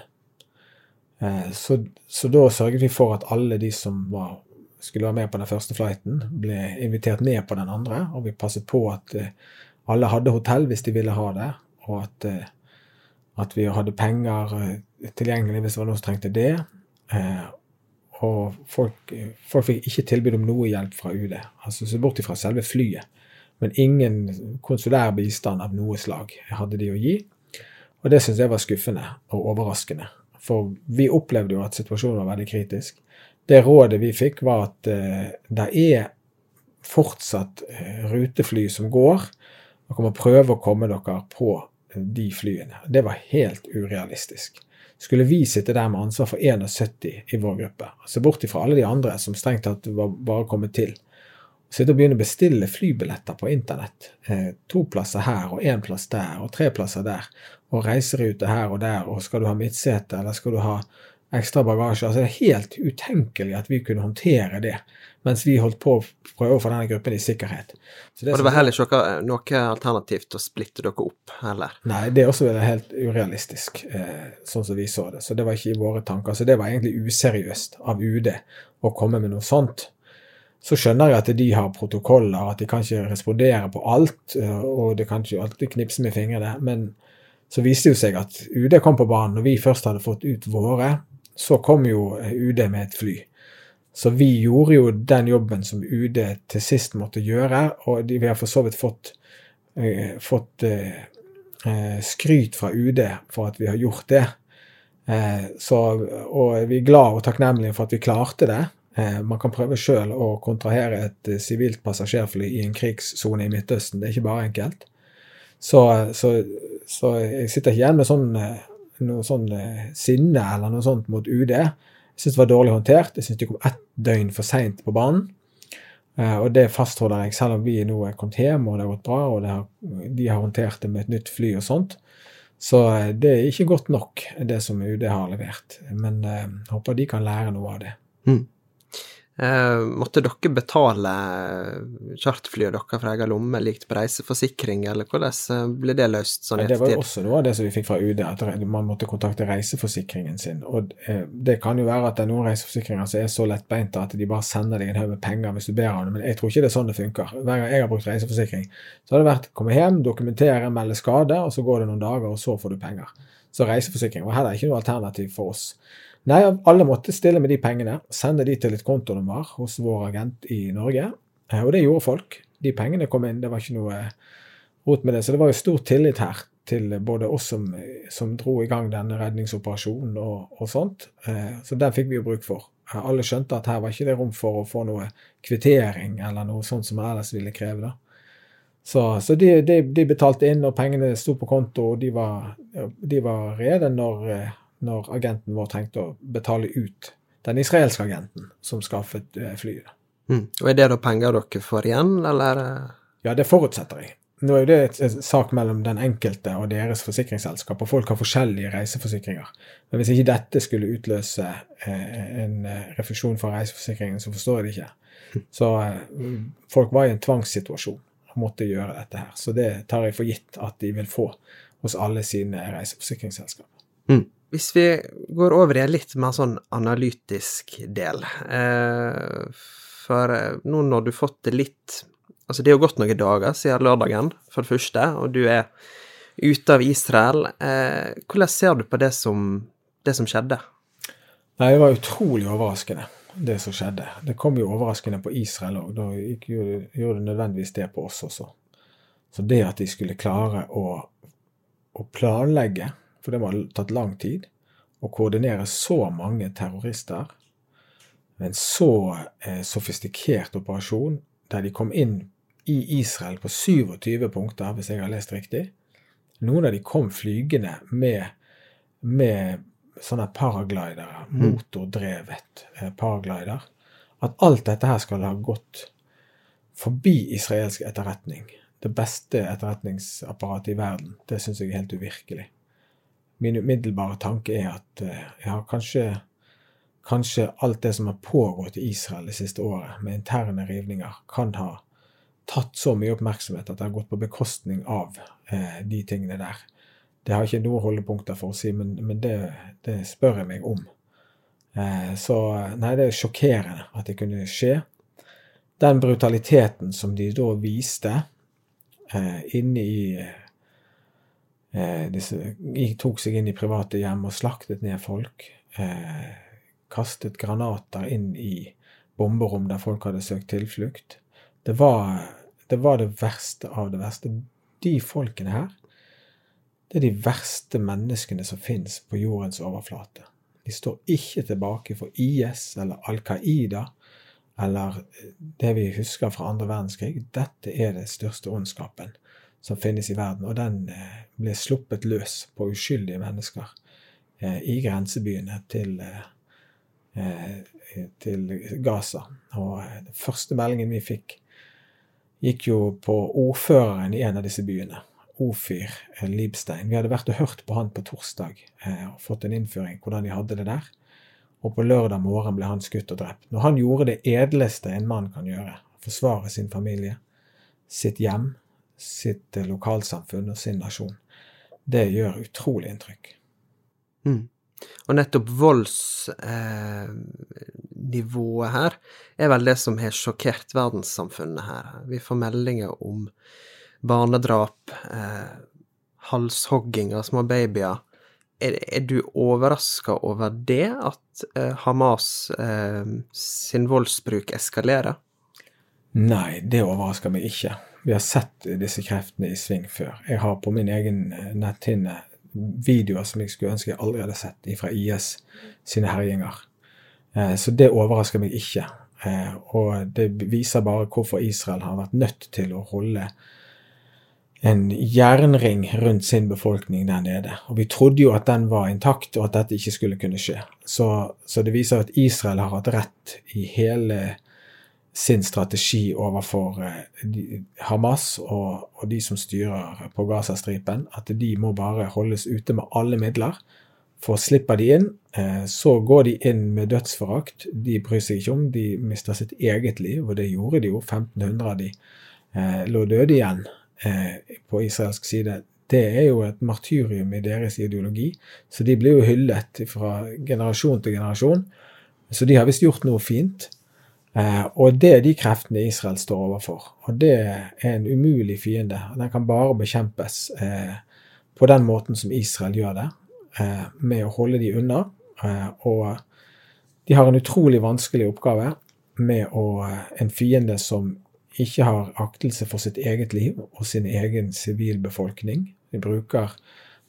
Eh, så, så, da sørget vi for at alle de som var, skulle være med på den første flighten, ble invitert ned på den andre, og vi passet på at eh, alle hadde hotell hvis de ville ha det, og at eh, at vi hadde penger eh, tilgjengelig hvis det var noen som trengte det. Og folk, folk fikk ikke tilbud om noe hjelp fra UD, altså se bort fra selve flyet. Men ingen konsulær bistand av noe slag hadde de å gi. Og det syntes jeg var skuffende og overraskende. For vi opplevde jo at situasjonen var veldig kritisk. Det rådet vi fikk, var at eh, det er fortsatt eh, rutefly som går. Dere må prøve å komme dere på de flyene. Det var helt urealistisk. Skulle vi sitte der med ansvar for 71 i vår gruppe, altså bort ifra alle de andre som strengt tatt var bare kommet til, sitte og begynne å bestille flybilletter på internett, eh, to plasser her og én plass der og tre plasser der, og reiserute her og der, og skal du ha midtsete, eller skal du ha ekstra bagasje. Altså, det er helt utenkelig at vi kunne håndtere det mens vi holdt på å prøve å få denne gruppen i sikkerhet. Det og det var heller ikke noe, alternativt å splitte dere opp, heller? Nei, det er også helt urealistisk, eh, sånn som vi så det. Så det var ikke i våre tanker. Så det var egentlig useriøst av UD å komme med noe sånt. Så skjønner jeg at de har protokoller, at de kan ikke respondere på alt, eh, og det kan ikke alltid knipse med fingrene. Men så viste det jo seg at UD kom på banen. Når vi først hadde fått ut våre, så kom jo UD med et fly. Så vi gjorde jo den jobben som UD til sist måtte gjøre, og vi har for så vidt fått, eh, fått eh, eh, skryt fra UD for at vi har gjort det. Eh, så, og vi er glad og takknemlige for at vi klarte det. Eh, man kan prøve sjøl å kontrahere et eh, sivilt passasjerfly i en krigssone i Midtøsten. Det er ikke bare enkelt. Så, så, så jeg sitter ikke igjen med sånn, noe sånn sinne eller noe sånt mot UD. Jeg syns det var dårlig håndtert. Jeg syns de kom ett døgn for seint på banen. Uh, og det fastholder jeg, selv om vi nå er kommet hjem og det har gått bra, og har, de har håndtert det med et nytt fly og sånt. Så uh, det er ikke godt nok, det som UD har levert. Men jeg håper de kan lære noe av det. Mm. Eh, måtte dere betale charterflyet deres fra egen lomme, likt på reiseforsikring, eller hvordan eh, ble det løst? sånn ja, Det var jo også noe av det som vi fikk fra UD, at man måtte kontakte reiseforsikringen sin. Og eh, Det kan jo være at det er noen reiseforsikringer som er så lettbeinte at de bare sender deg en haug med penger hvis du ber om det, men jeg tror ikke det er sånn det funker. Hver gang jeg har brukt reiseforsikring, så har det vært komme hjem, dokumentere, melde skade, og så går det noen dager, og så får du penger. Så reiseforsikring var heller ikke noe alternativ for oss. Nei, alle måtte stille med de pengene, sende de til et kontonummer hos vår agent i Norge. Eh, og det gjorde folk. De pengene kom inn, det var ikke noe rot med det. Så det var jo stor tillit her til både oss som, som dro i gang denne redningsoperasjonen og, og, sånt. Eh, så den fikk vi jo bruk for. Eh, alle skjønte at her var ikke det rom for å få noe kvittering eller noe sånt som ellers ville kreve. da. Så, så de, de, de, betalte inn, og pengene sto på konto, og de var, de var rede når når agenten vår trengte å betale ut den israelske agenten som skaffet eh, flyet. Mm. Og Er det da penger dere får igjen, eller? Ja, det forutsetter jeg. Nå er jo det et sak mellom den enkelte og deres forsikringsselskap, og folk har forskjellige reiseforsikringer. Men hvis ikke dette skulle utløse eh, en eh, refusjon fra reiseforsikringen, så forstår jeg det ikke. Så folk var i en tvangssituasjon og måtte gjøre dette her. Så det tar jeg for gitt at de vil få hos alle sine reiseforsikringsselskaper. Mm. Hvis vi går over i en litt mer sånn analytisk del eh, For eh, nå når du fått det litt Altså, det er jo gått noen dager siden lørdagen, for det første, og du er ute av Israel. Eh, hvordan ser du på det som, det som skjedde? Nei, Det var utrolig overraskende, det som skjedde. Det kom jo overraskende på Israel òg. Da gjorde det nødvendigvis det på oss også. Så det at de skulle klare å, å planlegge for det må ha tatt lang tid. å koordinere så mange terrorister en så eh, sofistikert operasjon, der de kom inn i Israel på 27 punkter, hvis jeg har lest riktig. Noen av de kom flygende med, med sånne paraglidere, mm. motordrevet eh, paraglider. At alt dette her skal ha gått forbi israelsk etterretning, det beste etterretningsapparatet i verden, det syns jeg er helt uvirkelig. Min umiddelbare tanke er at jeg har kanskje kanskje alt det som har pågått i Israel det siste året, med interne rivninger, kan ha tatt så mye oppmerksomhet at det har gått på bekostning av eh, de tingene der. Det har ikke noen holdepunkter for å si, men, men det, det, spør jeg meg om. Eh, så nei, det er sjokkerende at det kunne skje. Den brutaliteten som de da viste eh, inne i eh, disse, tok seg inn i private hjem og slaktet ned folk. Eh, kastet granater inn i bomberom der folk hadde søkt tilflukt. Det var, det var det verste av det verste. De folkene her, det er de verste menneskene som finnes på jordens overflate. De står ikke tilbake for IS eller Al Qaida eller det vi husker fra andre verdenskrig. Dette er det største ondskapen som finnes i verden, og den eh, ble sluppet løs på uskyldige mennesker eh, i grensebyene til eh, til Gaza. Og den første meldingen vi fikk, gikk jo på ordføreren i en av disse byene. Ofir Libstein. Vi hadde vært og hørt på han på torsdag og fått en innføring hvordan de hadde det der. Og på lørdag morgen ble han skutt og drept. Når han gjorde det edleste en mann kan gjøre, forsvare sin familie, sitt hjem, sitt lokalsamfunn og sin nasjon, det gjør utrolig inntrykk. Mm. Og nettopp voldsnivået eh, her er vel det som har sjokkert verdenssamfunnet her. Vi får meldinger om barnedrap, eh, halshogging av små babyer. Er, er du overraska over det, at eh, Hamas eh, sin voldsbruk eskalerer? Nei, det overrasker meg ikke. Vi har sett disse kreftene i sving før. Jeg har på min egen eh, netthinne videoer som jeg skulle ønske jeg aldri hadde sett fra IS sine herjinger. Eh, så det overrasker meg ikke. Eh, og det viser bare hvorfor Israel har vært nødt til å holde en jernring rundt sin befolkning der nede. Og vi trodde jo at den var intakt, og at dette ikke skulle kunne skje. Så, så det viser at Israel har hatt rett i hele sin strategi overfor eh, Hamas og, og, de som styrer på Gazastripen, at de må bare holdes ute med alle midler. For slipper de inn, eh, så går de inn med dødsforakt. De bryr seg ikke om de mister sitt eget liv, og det gjorde de jo. 1500 av de eh, lå døde igjen på israelsk side. Det er jo et martyrium i deres ideologi, så de blir jo hyllet fra generasjon til generasjon. Så de har visst gjort noe fint. Eh, og det er de kreftene Israel står overfor. Og det er en umulig fiende. Den kan bare bekjempes eh, på den måten som Israel gjør det, eh, med å holde de unna. og de har en utrolig vanskelig oppgave med å En fiende som ikke har aktelse for sitt eget liv og sin egen sivilbefolkning. De bruker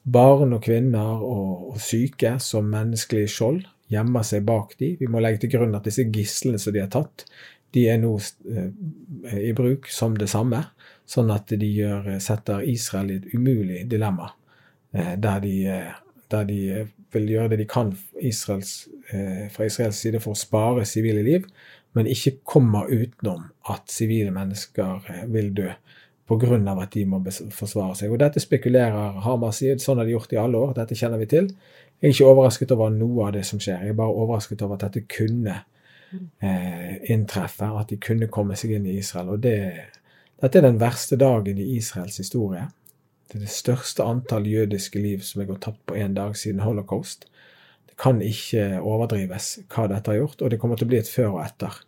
barn og kvinner og, og syke som menneskelig skjold gjemmer seg bak de. Vi må legge til grunn at disse gislene som de har tatt, de er nå eh, i bruk som det samme, sånn at de gjør, setter Israel i et umulig dilemma, eh, der de, der de vil gjøre det de kan Israels, eh, fra Israels side for å spare sivile liv, men ikke kommer utenom at sivile mennesker vil dø pga. at de må forsvare seg. Og Dette spekulerer Hamas i, sånn har de gjort i alle år, dette kjenner vi til. Jeg er ikke overrasket over noe av det som skjer. Jeg er bare overrasket over at dette kunne eh, inntreffe, at de kunne komme seg inn i Israel. Og det, dette er den verste dagen i Israels historie. Det er det største antall jødiske liv som er gått tapt på én dag siden holocaust. Det kan ikke overdrives hva dette har gjort, og det kommer til å bli et før og etter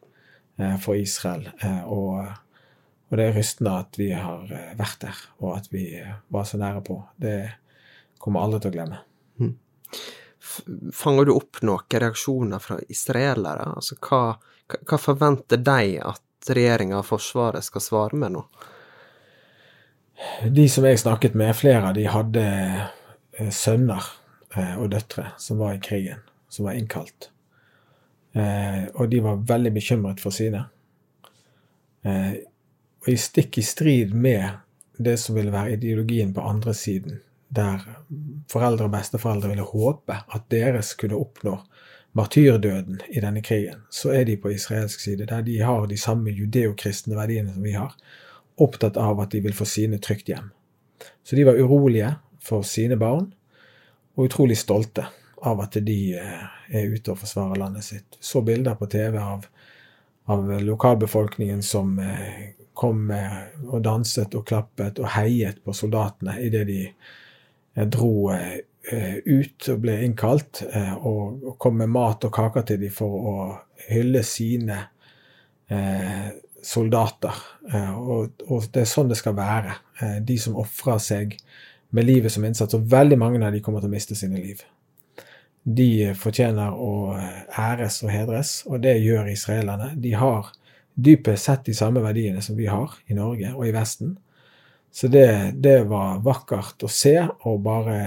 eh, for Israel. Eh, og, og, det er rystende at vi har eh, vært der, og at vi eh, var så nære på. Det kommer alle til å glemme. Mm. Fanger du opp noen reaksjoner fra israelere? Altså, hva, hva forventer de at regjeringa og Forsvaret skal svare med nå? De som jeg snakket med, flere av de hadde eh, sønner eh, og døtre som var i krigen, som var innkalt. Eh, og de var veldig bekymret for sine. Og i stikk i strid med det som ville være ideologien på andre siden, der foreldre og besteforeldre ville håpe at deres kunne oppnå martyrdøden i denne krigen, så er de på israelsk side, der de har de samme judeokristne verdiene som vi har, opptatt av at de vil få sine trygt hjem. Så de var urolige for sine barn, og utrolig stolte av at de eh, er ute og forsvarer landet sitt. Så bilder på TV av, av lokalbefolkningen som eh, kom og danset og klappet og heiet på soldatene idet de eh, dro ut og ble innkalt, og kom med mat og kaker til dem for å hylle sine soldater. Og, det er sånn det skal være. De som ofrer seg med livet som innsats, og veldig mange av de kommer til å miste sine liv. De fortjener å æres og hedres, og det gjør israelerne. De har dypest sett de samme verdiene som vi har i Norge og i Vesten. Så det, det var vakkert å se, og bare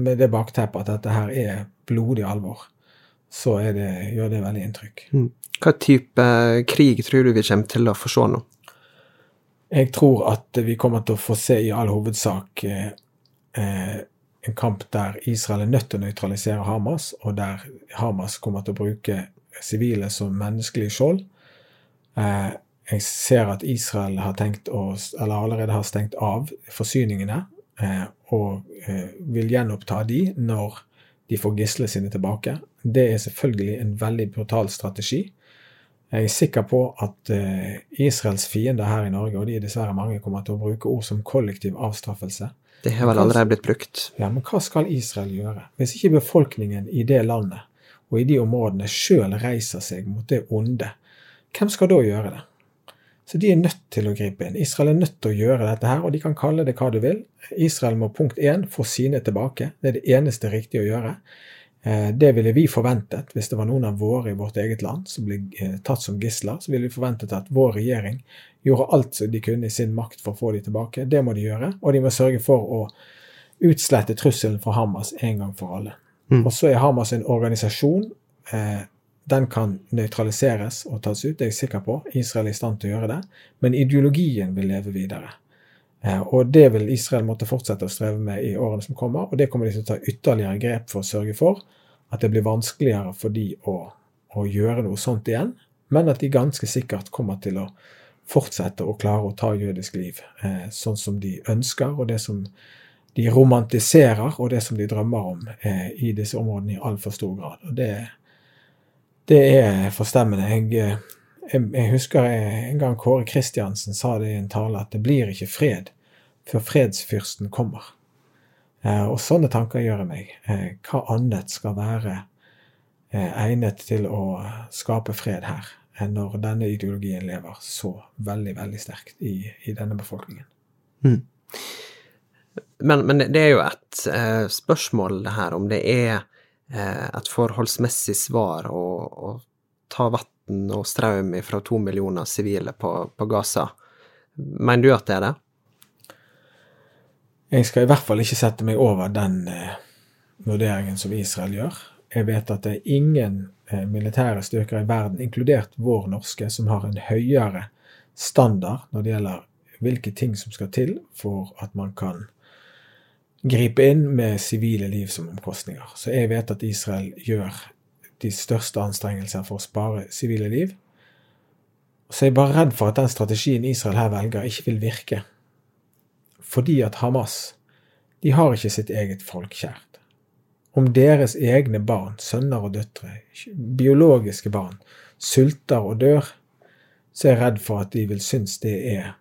med det bakteppet at dette her er blodig alvor, så det, gjør det veldig inntrykk. Mm. Hva type krig tror du vi kommer til å få se nå? Jeg tror at vi kommer til å få se i all hovedsak eh, eh, en kamp der Israel er nødt til å nøytralisere Hamas, og der Hamas kommer til å bruke sivile som menneskelig skjold. Eh, jeg ser at Israel har tenkt å, eller allerede har stengt av forsyningene eh, og eh, vil gjenoppta de når de får gislene sine tilbake. Det er selvfølgelig en veldig brutal strategi. Jeg er sikker på at eh, Israels fiender her i Norge, og de er dessverre mange, kommer til å bruke ord som kollektiv avstraffelse. Det har vel allerede blitt brukt. Ja, men hva skal Israel gjøre? Hvis ikke befolkningen i det landet og i de områdene sjøl reiser seg mot det onde, hvem skal da gjøre det? Så de er nødt til å gripe inn. Israel er nødt til å gjøre dette her, og de kan kalle det hva du vil. Israel må punkt én få sine tilbake. Det er det eneste riktige å gjøre. Eh, det ville vi forventet hvis det var noen av våre i vårt eget land som ble eh, tatt som gisler. Så ville vi forventet at vår regjering gjorde alt som de kunne i sin makt for å få dem tilbake. Det må de gjøre, og de må sørge for å utslette trusselen fra Hamas en gang for alle. Mm. Og så er Hamas en organisasjon. Eh, den kan nøytraliseres og tas ut, det er jeg sikker på. Israel er i stand til å gjøre det. Men ideologien vil leve videre. Eh, og det vil Israel måtte fortsette å streve med i årene som kommer, og det kommer de til å ta ytterligere grep for å sørge for at det blir vanskeligere for de å, å gjøre noe sånt igjen, men at de ganske sikkert kommer til å fortsette å klare å ta jødisk liv eh, sånn som de ønsker, og det som de romantiserer, og det som de drømmer om eh, i disse områdene i altfor stor grad. Og det, det er forstemmende. Jeg jeg, jeg husker en gang Kåre Kristiansen sa det i en tale, at det blir ikke fred før fredsfyrsten kommer. Eh, og sånne tanker gjør meg. Eh, hva annet skal være eh, egnet til å skape fred her, enn når denne ideologien lever så veldig, veldig sterkt i, i denne befolkningen? Mm. Men, men, det er jo et eh, spørsmål, det her, om det er eh, et forholdsmessig svar å, å ta vann og strøm fra to millioner sivile på, på Gaza. Mener du at det er det? Jeg skal i hvert fall ikke sette meg over den eh, vurderingen som Israel gjør. Jeg vet at det er ingen eh, militære styrker i verden, inkludert vår norske, som har en høyere standard når det gjelder hvilke ting som skal til for at man kan gripe inn med sivile liv som omkostninger. Så jeg vet at Israel gjør de største anstrengelser for å spare sivile liv. Så jeg er bare redd for at den strategien Israel her velger, ikke vil virke. Fordi at Hamas de har ikke sitt eget folk kjært. Om deres egne barn, sønner og døtre, biologiske barn, sulter og dør, så er jeg redd for at de vil synes det er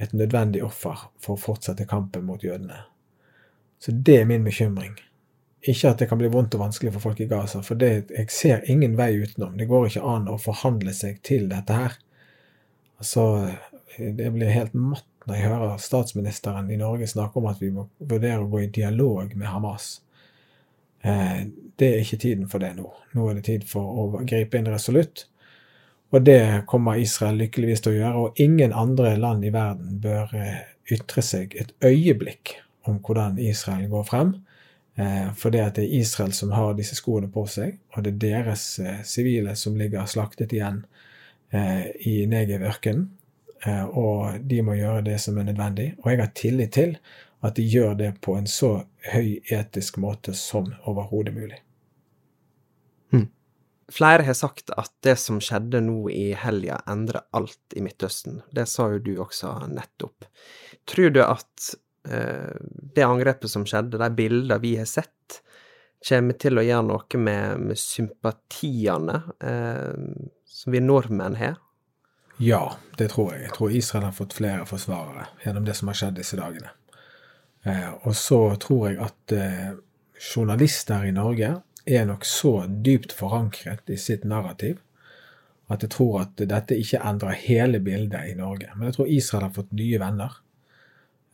et nødvendig offer for å fortsette kampen mot jødene. Så det er min bekymring. Ikke at det kan bli vondt og vanskelig for folk i Gaza, for det, jeg ser ingen vei utenom. Det går ikke an å forhandle seg til dette her. Altså, det blir helt matt når jeg hører statsministeren i Norge snakke om at vi må vurdere å gå i dialog med Hamas. Eh, det er ikke tiden for det nå. Nå er det tid for å gripe inn resolutt. Og det kommer Israel lykkeligvis til å gjøre, og ingen andre land i verden bør eh, ytre seg et øyeblikk om hvordan Israel går frem. Eh, for det at det er Israel som har disse skoene på seg, og det er deres eh, sivile som ligger slaktet igjen eh, i Negev-ørkenen. Og de må gjøre det som er nødvendig. Og jeg har tillit til at de gjør det på en så høy etisk måte som overhodet mulig. Flere har sagt at det som skjedde nå i helga, endrer alt i Midtøsten. Det sa jo du også nettopp. Tror du at det angrepet som skjedde, de bildene vi har sett, kommer til å gjøre noe med, med sympatiene eh, som vi nordmenn har? Ja, det tror jeg. Jeg tror Israel har fått flere forsvarere gjennom det som har skjedd disse dagene. Eh, og så tror jeg at eh, journalister i Norge er nok så dypt forankret i sitt narrativ at jeg tror at dette ikke endrer hele bildet i Norge. Men jeg tror Israel har fått nye venner.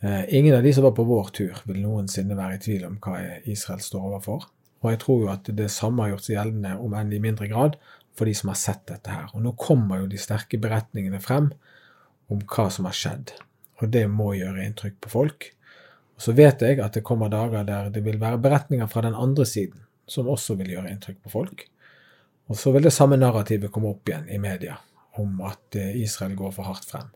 Eh, ingen av de som var på vår tur, vil noensinne være i tvil om hva Israel står overfor. Og jeg tror jo at det samme har gjort seg gjeldende, om enn i mindre grad, for de som har sett dette her. Og nå kommer jo de sterke beretningene frem om hva som har skjedd. Og det må gjøre inntrykk på folk. Og så vet jeg at det kommer dager der det vil være beretninger fra den andre siden som også vil gjøre inntrykk på folk. Og så vil det samme narrativet komme opp igjen i media om at eh, Israel går for hardt frem.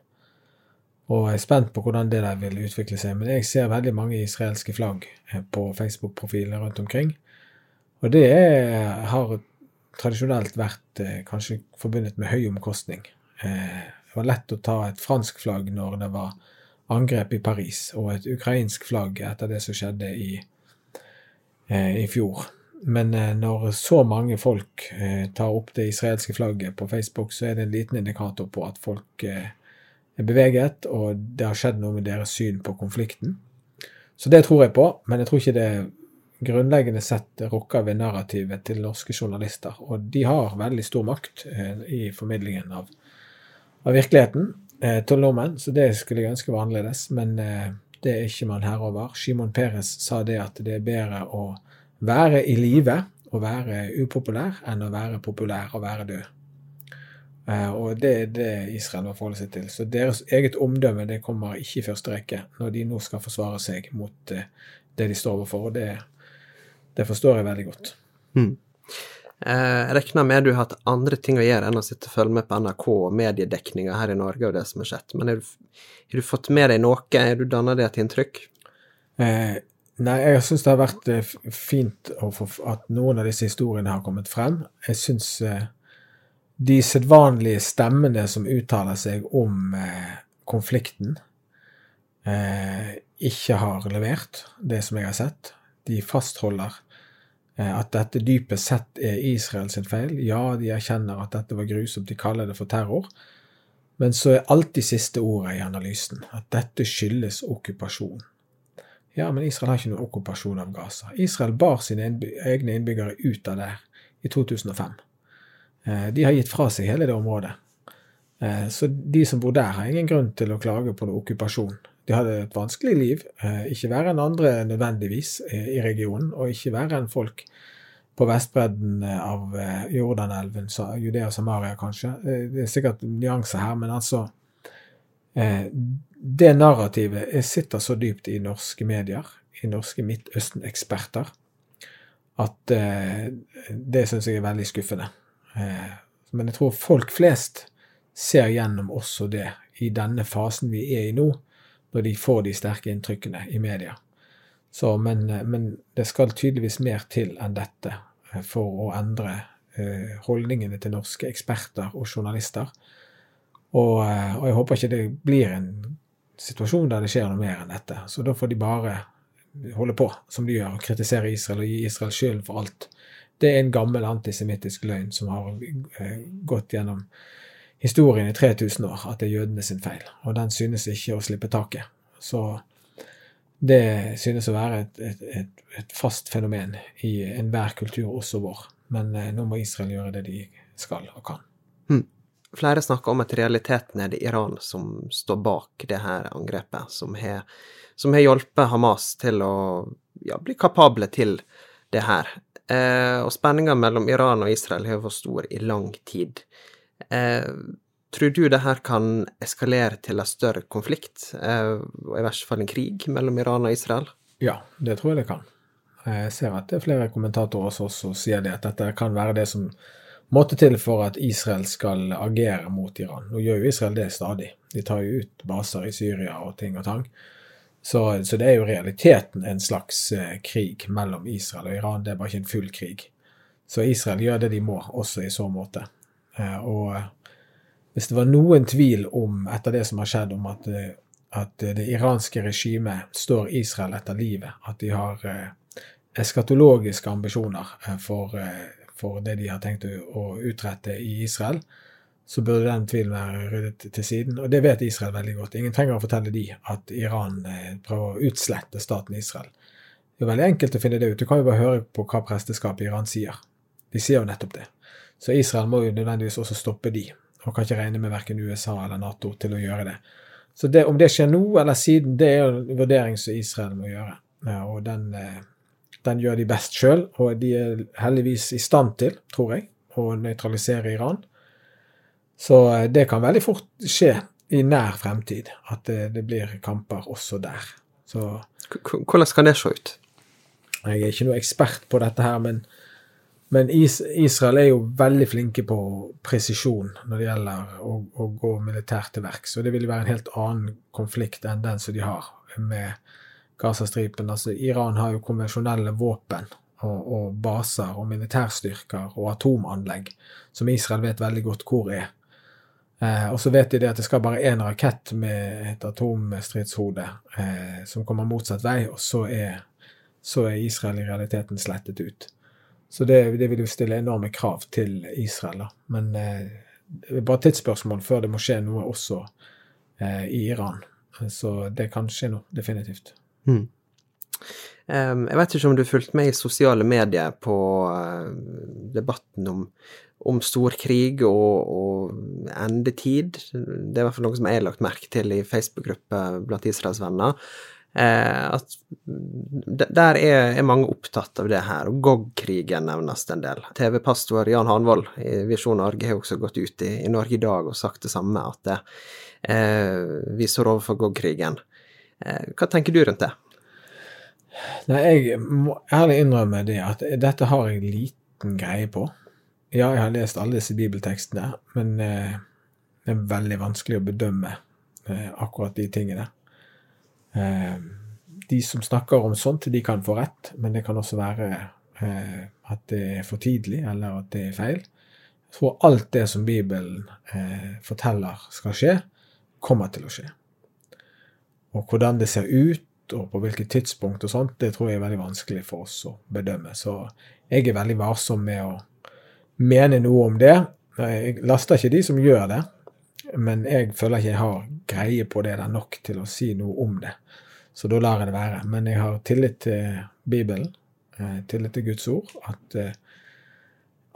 Og jeg er spent på hvordan det der vil utvikle seg. Men jeg ser veldig mange israelske flagg eh, på Facebook-profiler rundt omkring. Og det er, har tradisjonelt vært eh, kanskje forbundet med høy omkostning. Eh, det var lett å ta et fransk flagg når det var angrep i Paris, og et ukrainsk flagg etter det som skjedde i, eh, i fjor. Men eh, når så mange folk eh, tar opp det israelske flagget på Facebook, så er det en liten indikator på at folk er beveget, og det har skjedd noe med deres syn på konflikten. Så det tror jeg på, men jeg tror ikke det grunnleggende sett rokker ved narrativet til norske journalister. Og de har veldig stor makt i formidlingen av, av virkeligheten til nordmenn, så det skulle jeg ønske var annerledes. Men det er ikke man herover. Shimon Peres sa det at det er bedre å være i live og være upopulær enn å være populær og være død. Uh, og det er det Israel må forholde seg til. Så deres eget omdømme det kommer ikke i første rekke når de nå skal forsvare seg mot uh, det de står overfor. Og det, det forstår jeg veldig godt. Mm. Jeg regner med du har hatt andre ting å gjøre enn å sitte og følge med på NRK og mediedekninga her i Norge og det som har skjedd. Men har du, du fått med deg noe? Har du danna deg et inntrykk? Nei, jeg syns det har vært eh, fint at noen av disse historiene har kommet frem. Jeg syns eh, de sedvanlige stemmene som uttaler seg om eh, konflikten, ikke har levert det som jeg har sett. De fastholder at dette dypest sett er Israels feil. Ja, de erkjenner at dette var grusomt, de kaller det for terror. Men så er alltid siste ordet i analysen at dette skyldes okkupasjon. Ja, men Israel har ikke noen okkupasjon av Gaza. Israel bar sine egne innbyggere ut av der i 2005. Eh, de har gitt fra seg hele det området. Eh, så de som bor der, har ingen grunn til å klage på noe okkupasjon. De hadde et vanskelig liv, eh, ikke verre enn andre nødvendigvis i regionen, og ikke verre enn folk på vestbredden av Jordanelven, Judea og Samaria kanskje. Det er sikkert nyanser her, men altså det narrativet sitter så dypt i norske medier, i norske Midtøsten-eksperter, at det syns jeg er veldig skuffende. Eh, men jeg tror folk flest ser gjennom også det i denne fasen vi er i nå, når de får de sterke inntrykkene i media. Så, men, eh, men, det skal tydeligvis mer til enn dette eh, for å endre holdningene til norske eksperter og journalister. Og, og jeg håper ikke det blir en situasjon der det skjer noe mer enn dette. Så da får de bare holde på som de gjør, og kritisere Israel og gi Israel skylden for alt. Det er en gammel antisemittisk løgn som har eh, gått gjennom historien i 3000 år, at det er jødene sin feil. Og den synes ikke å slippe taket. Så det synes å være et, et, et, et fast fenomen i enhver kultur, også vår. Men eh, nå må Israel gjøre det de skal og kan. Hmm. Flere snakker om at realiteten er det Iran som står bak det her angrepet, som har, som har hjulpet Hamas til å ja, bli kapable til det her. Eh, og spenninga mellom Iran og Israel har vært stor i lang tid. Eh, tror du det her kan eskalere til en større konflikt, eh, og i verste fall en krig, mellom Iran og Israel? Ja, det tror jeg det kan. Jeg ser at det er flere kommentatorer som sier det, at dette kan være det som måtte til for at Israel skal agere mot Iran. Nå gjør jo Israel det stadig. De tar jo ut baser i Syria og ting og tang. Så, så det er jo realiteten en slags eh, krig mellom Israel og Iran. Det er bare ikke en full krig. Så Israel gjør det de må, også i så måte. Eh, og eh, hvis det var noen tvil om, etter det som har skjedd, om at, at det iranske regimet står Israel etter livet, at de har eskatologiske ambisjoner for, for det de har tenkt å utrette i Israel, så burde den tvilen være ryddet til siden. Og det vet Israel veldig godt. Ingen trenger å fortelle de at Iran eh, prøver å utslette staten Israel. Det er veldig enkelt å finne det ut. Du kan jo bare høre på hva presteskapet i Iran sier. De sier jo nettopp det. Så Israel må jo nødvendigvis også stoppe de, og kan ikke regne med verken USA eller Nato til å gjøre det. Så det, om det skjer nå eller siden, det er jo en vurdering som Israel må gjøre. Ja, og den, eh, den gjør de best sjøl, og de er heldigvis i stand til, tror jeg, å nøytralisere Iran. Så eh, det kan veldig fort skje i nær fremtid at det, blir kamper også der. Så Hvordan kan det se ut? jeg er ikke noe ekspert på dette her, men, men Is Israel er jo veldig flinke på presisjon når det gjelder å, å gå militært til verks. Og det vil være en helt annen konflikt enn den som de har med Gazastripen. Altså, Iran har jo konvensjonelle våpen og, og baser og militærstyrker og atomanlegg som Israel vet veldig godt hvor er. Eh, og så vet de det at det skal bare én rakett med et atomstridshode eh, som kommer motsatt vei, og så er, så er Israel i realiteten slettet ut. Så det, det vil jo stille enorme krav til Israel. Da. Men eh, det er bare tidsspørsmål før det må skje noe også eh, i Iran. Så det kan skje noe, definitivt. Mm. Jeg vet ikke om du fulgte med i sosiale medier på eh, debatten om, om storkrig og, og endetid. Det er i hvert fall noe som jeg har lagt merke til i Facebook-gruppa blant Israels venner. Eh, at der er, er mange opptatt av det her, og Gog-krigen nevnes en del. TV-pastor Jan Hanvold i Visjon Norge har også gått ut i, i Norge i dag og sagt det samme, at det, eh, vi står overfor Gog-krigen. Eh, hva tenker du rundt det? Nei, jeg må ærlig innrømme det at dette har jeg liten greie på. Ja, jeg har lest alle disse bibeltekstene, men eh, det er veldig vanskelig å bedømme eh, akkurat de tingene. Eh, de som snakker om sånt, de kan få rett, men det kan også være eh, at det er for tidlig, eller at det er feil. Jeg tror alt det som Bibelen eh, forteller skal skje, kommer til å skje. Og hvordan det ser ut, og på hvilket tidspunkt og sånt, det tror jeg er veldig vanskelig for oss å bedømme. Så jeg er veldig varsom med å mene noe om det. Jeg laster ikke de som gjør det, men jeg føler ikke jeg har greie på det der nok til å si noe om det. Så da lar jeg det være. Men jeg har tillit til Bibelen, eh, tillit til Guds ord, at eh,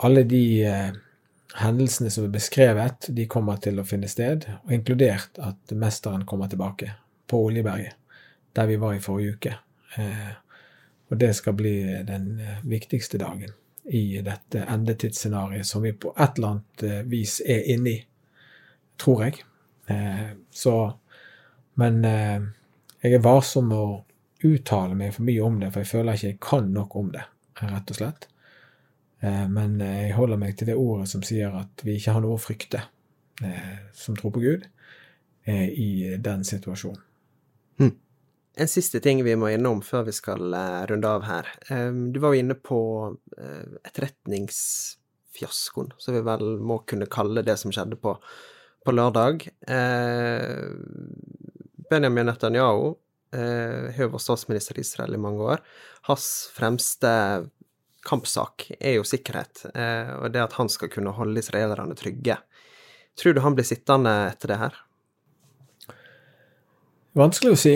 alle de eh, hendelsene som er beskrevet, de kommer til å finne sted, og inkludert at mesteren kommer tilbake på Oljeberget, der vi var i forrige uke. Eh, og det skal bli den eh, viktigste dagen i dette endetidsscenarioet som vi på et eller annet eh, vis er inne i, tror jeg. Så Men jeg er varsom med å uttale meg for mye om det, for jeg føler ikke jeg kan nok om det, rett og slett. Men jeg holder meg til det ordet som sier at vi ikke har noe å frykte, som tror på Gud, i den situasjonen. En siste ting vi må innom før vi skal eh, runde av her. Du var jo inne på eh, etterretningsfiaskoen, som vi vel må kunne kalle det som skjedde på, på lørdag. Eh, Benjamin Netanyahu har vært statsminister i Israel i mange år. Hans fremste kampsak er jo sikkerhet, og det at han skal kunne holde israelerne trygge. Tror du han blir sittende etter det her? Vanskelig å si.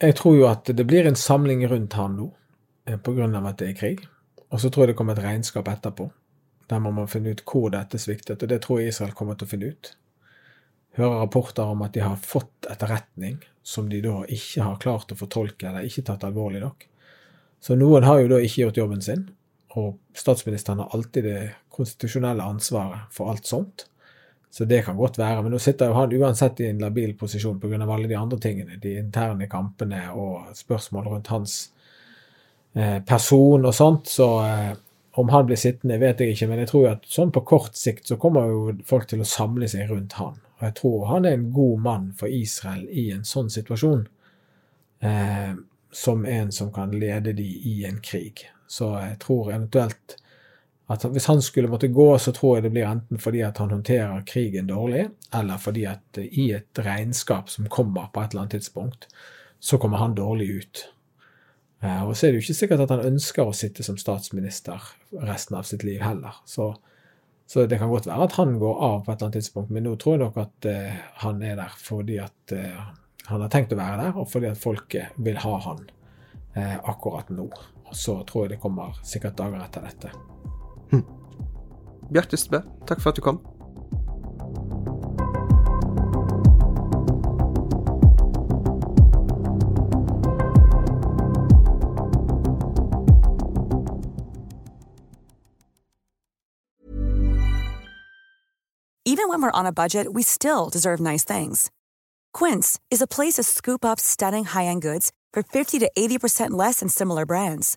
Jeg tror jo at det blir en samling rundt han nå, pga. grunn av at det er krig. Og så tror jeg det kommer et regnskap etterpå, der må man finne ut hvor dette sviktet, og det tror jeg Israel kommer til å finne ut. Hører rapporter om at de har fått etterretning som de da ikke har klart å fortolke eller ikke tatt alvorlig nok. Så noen har jo da ikke gjort jobben sin, og statsministeren har alltid det konstitusjonelle ansvaret for alt sånt. Så det kan godt være, men nå sitter jo han uansett i en labil posisjon pga. alle de andre tingene, de interne kampene og spørsmål rundt hans eh, person og sånt, så eh, om han blir sittende, vet jeg ikke, men jeg tror at sånn på kort sikt så kommer jo folk til å samle seg rundt han. Og jeg tror han er en god mann for Israel i en sånn situasjon, eh, som en som kan lede de i en krig. Så jeg tror eventuelt at hvis han skulle måtte gå, så tror jeg det blir enten fordi at han håndterer krigen dårlig, eller fordi at i et regnskap som kommer på et eller annet tidspunkt, så kommer han dårlig ut. Eh, og så er det jo ikke sikkert at han ønsker å sitte som statsminister resten av sitt liv heller. Så, så det kan godt være at han går av på et eller annet tidspunkt, men nå tror jeg nok at uh, han er der fordi at han har tenkt å være der, og fordi at folket vil ha han akkurat nå. Og så tror jeg det kommer sikkert dager etter dette. Hm. Bjarte Stbø, takk for at du kom. Even when we're on a budget, we still deserve nice things. Quince is a place to scoop up stunning high-end goods for 50 to 80% less than similar brands.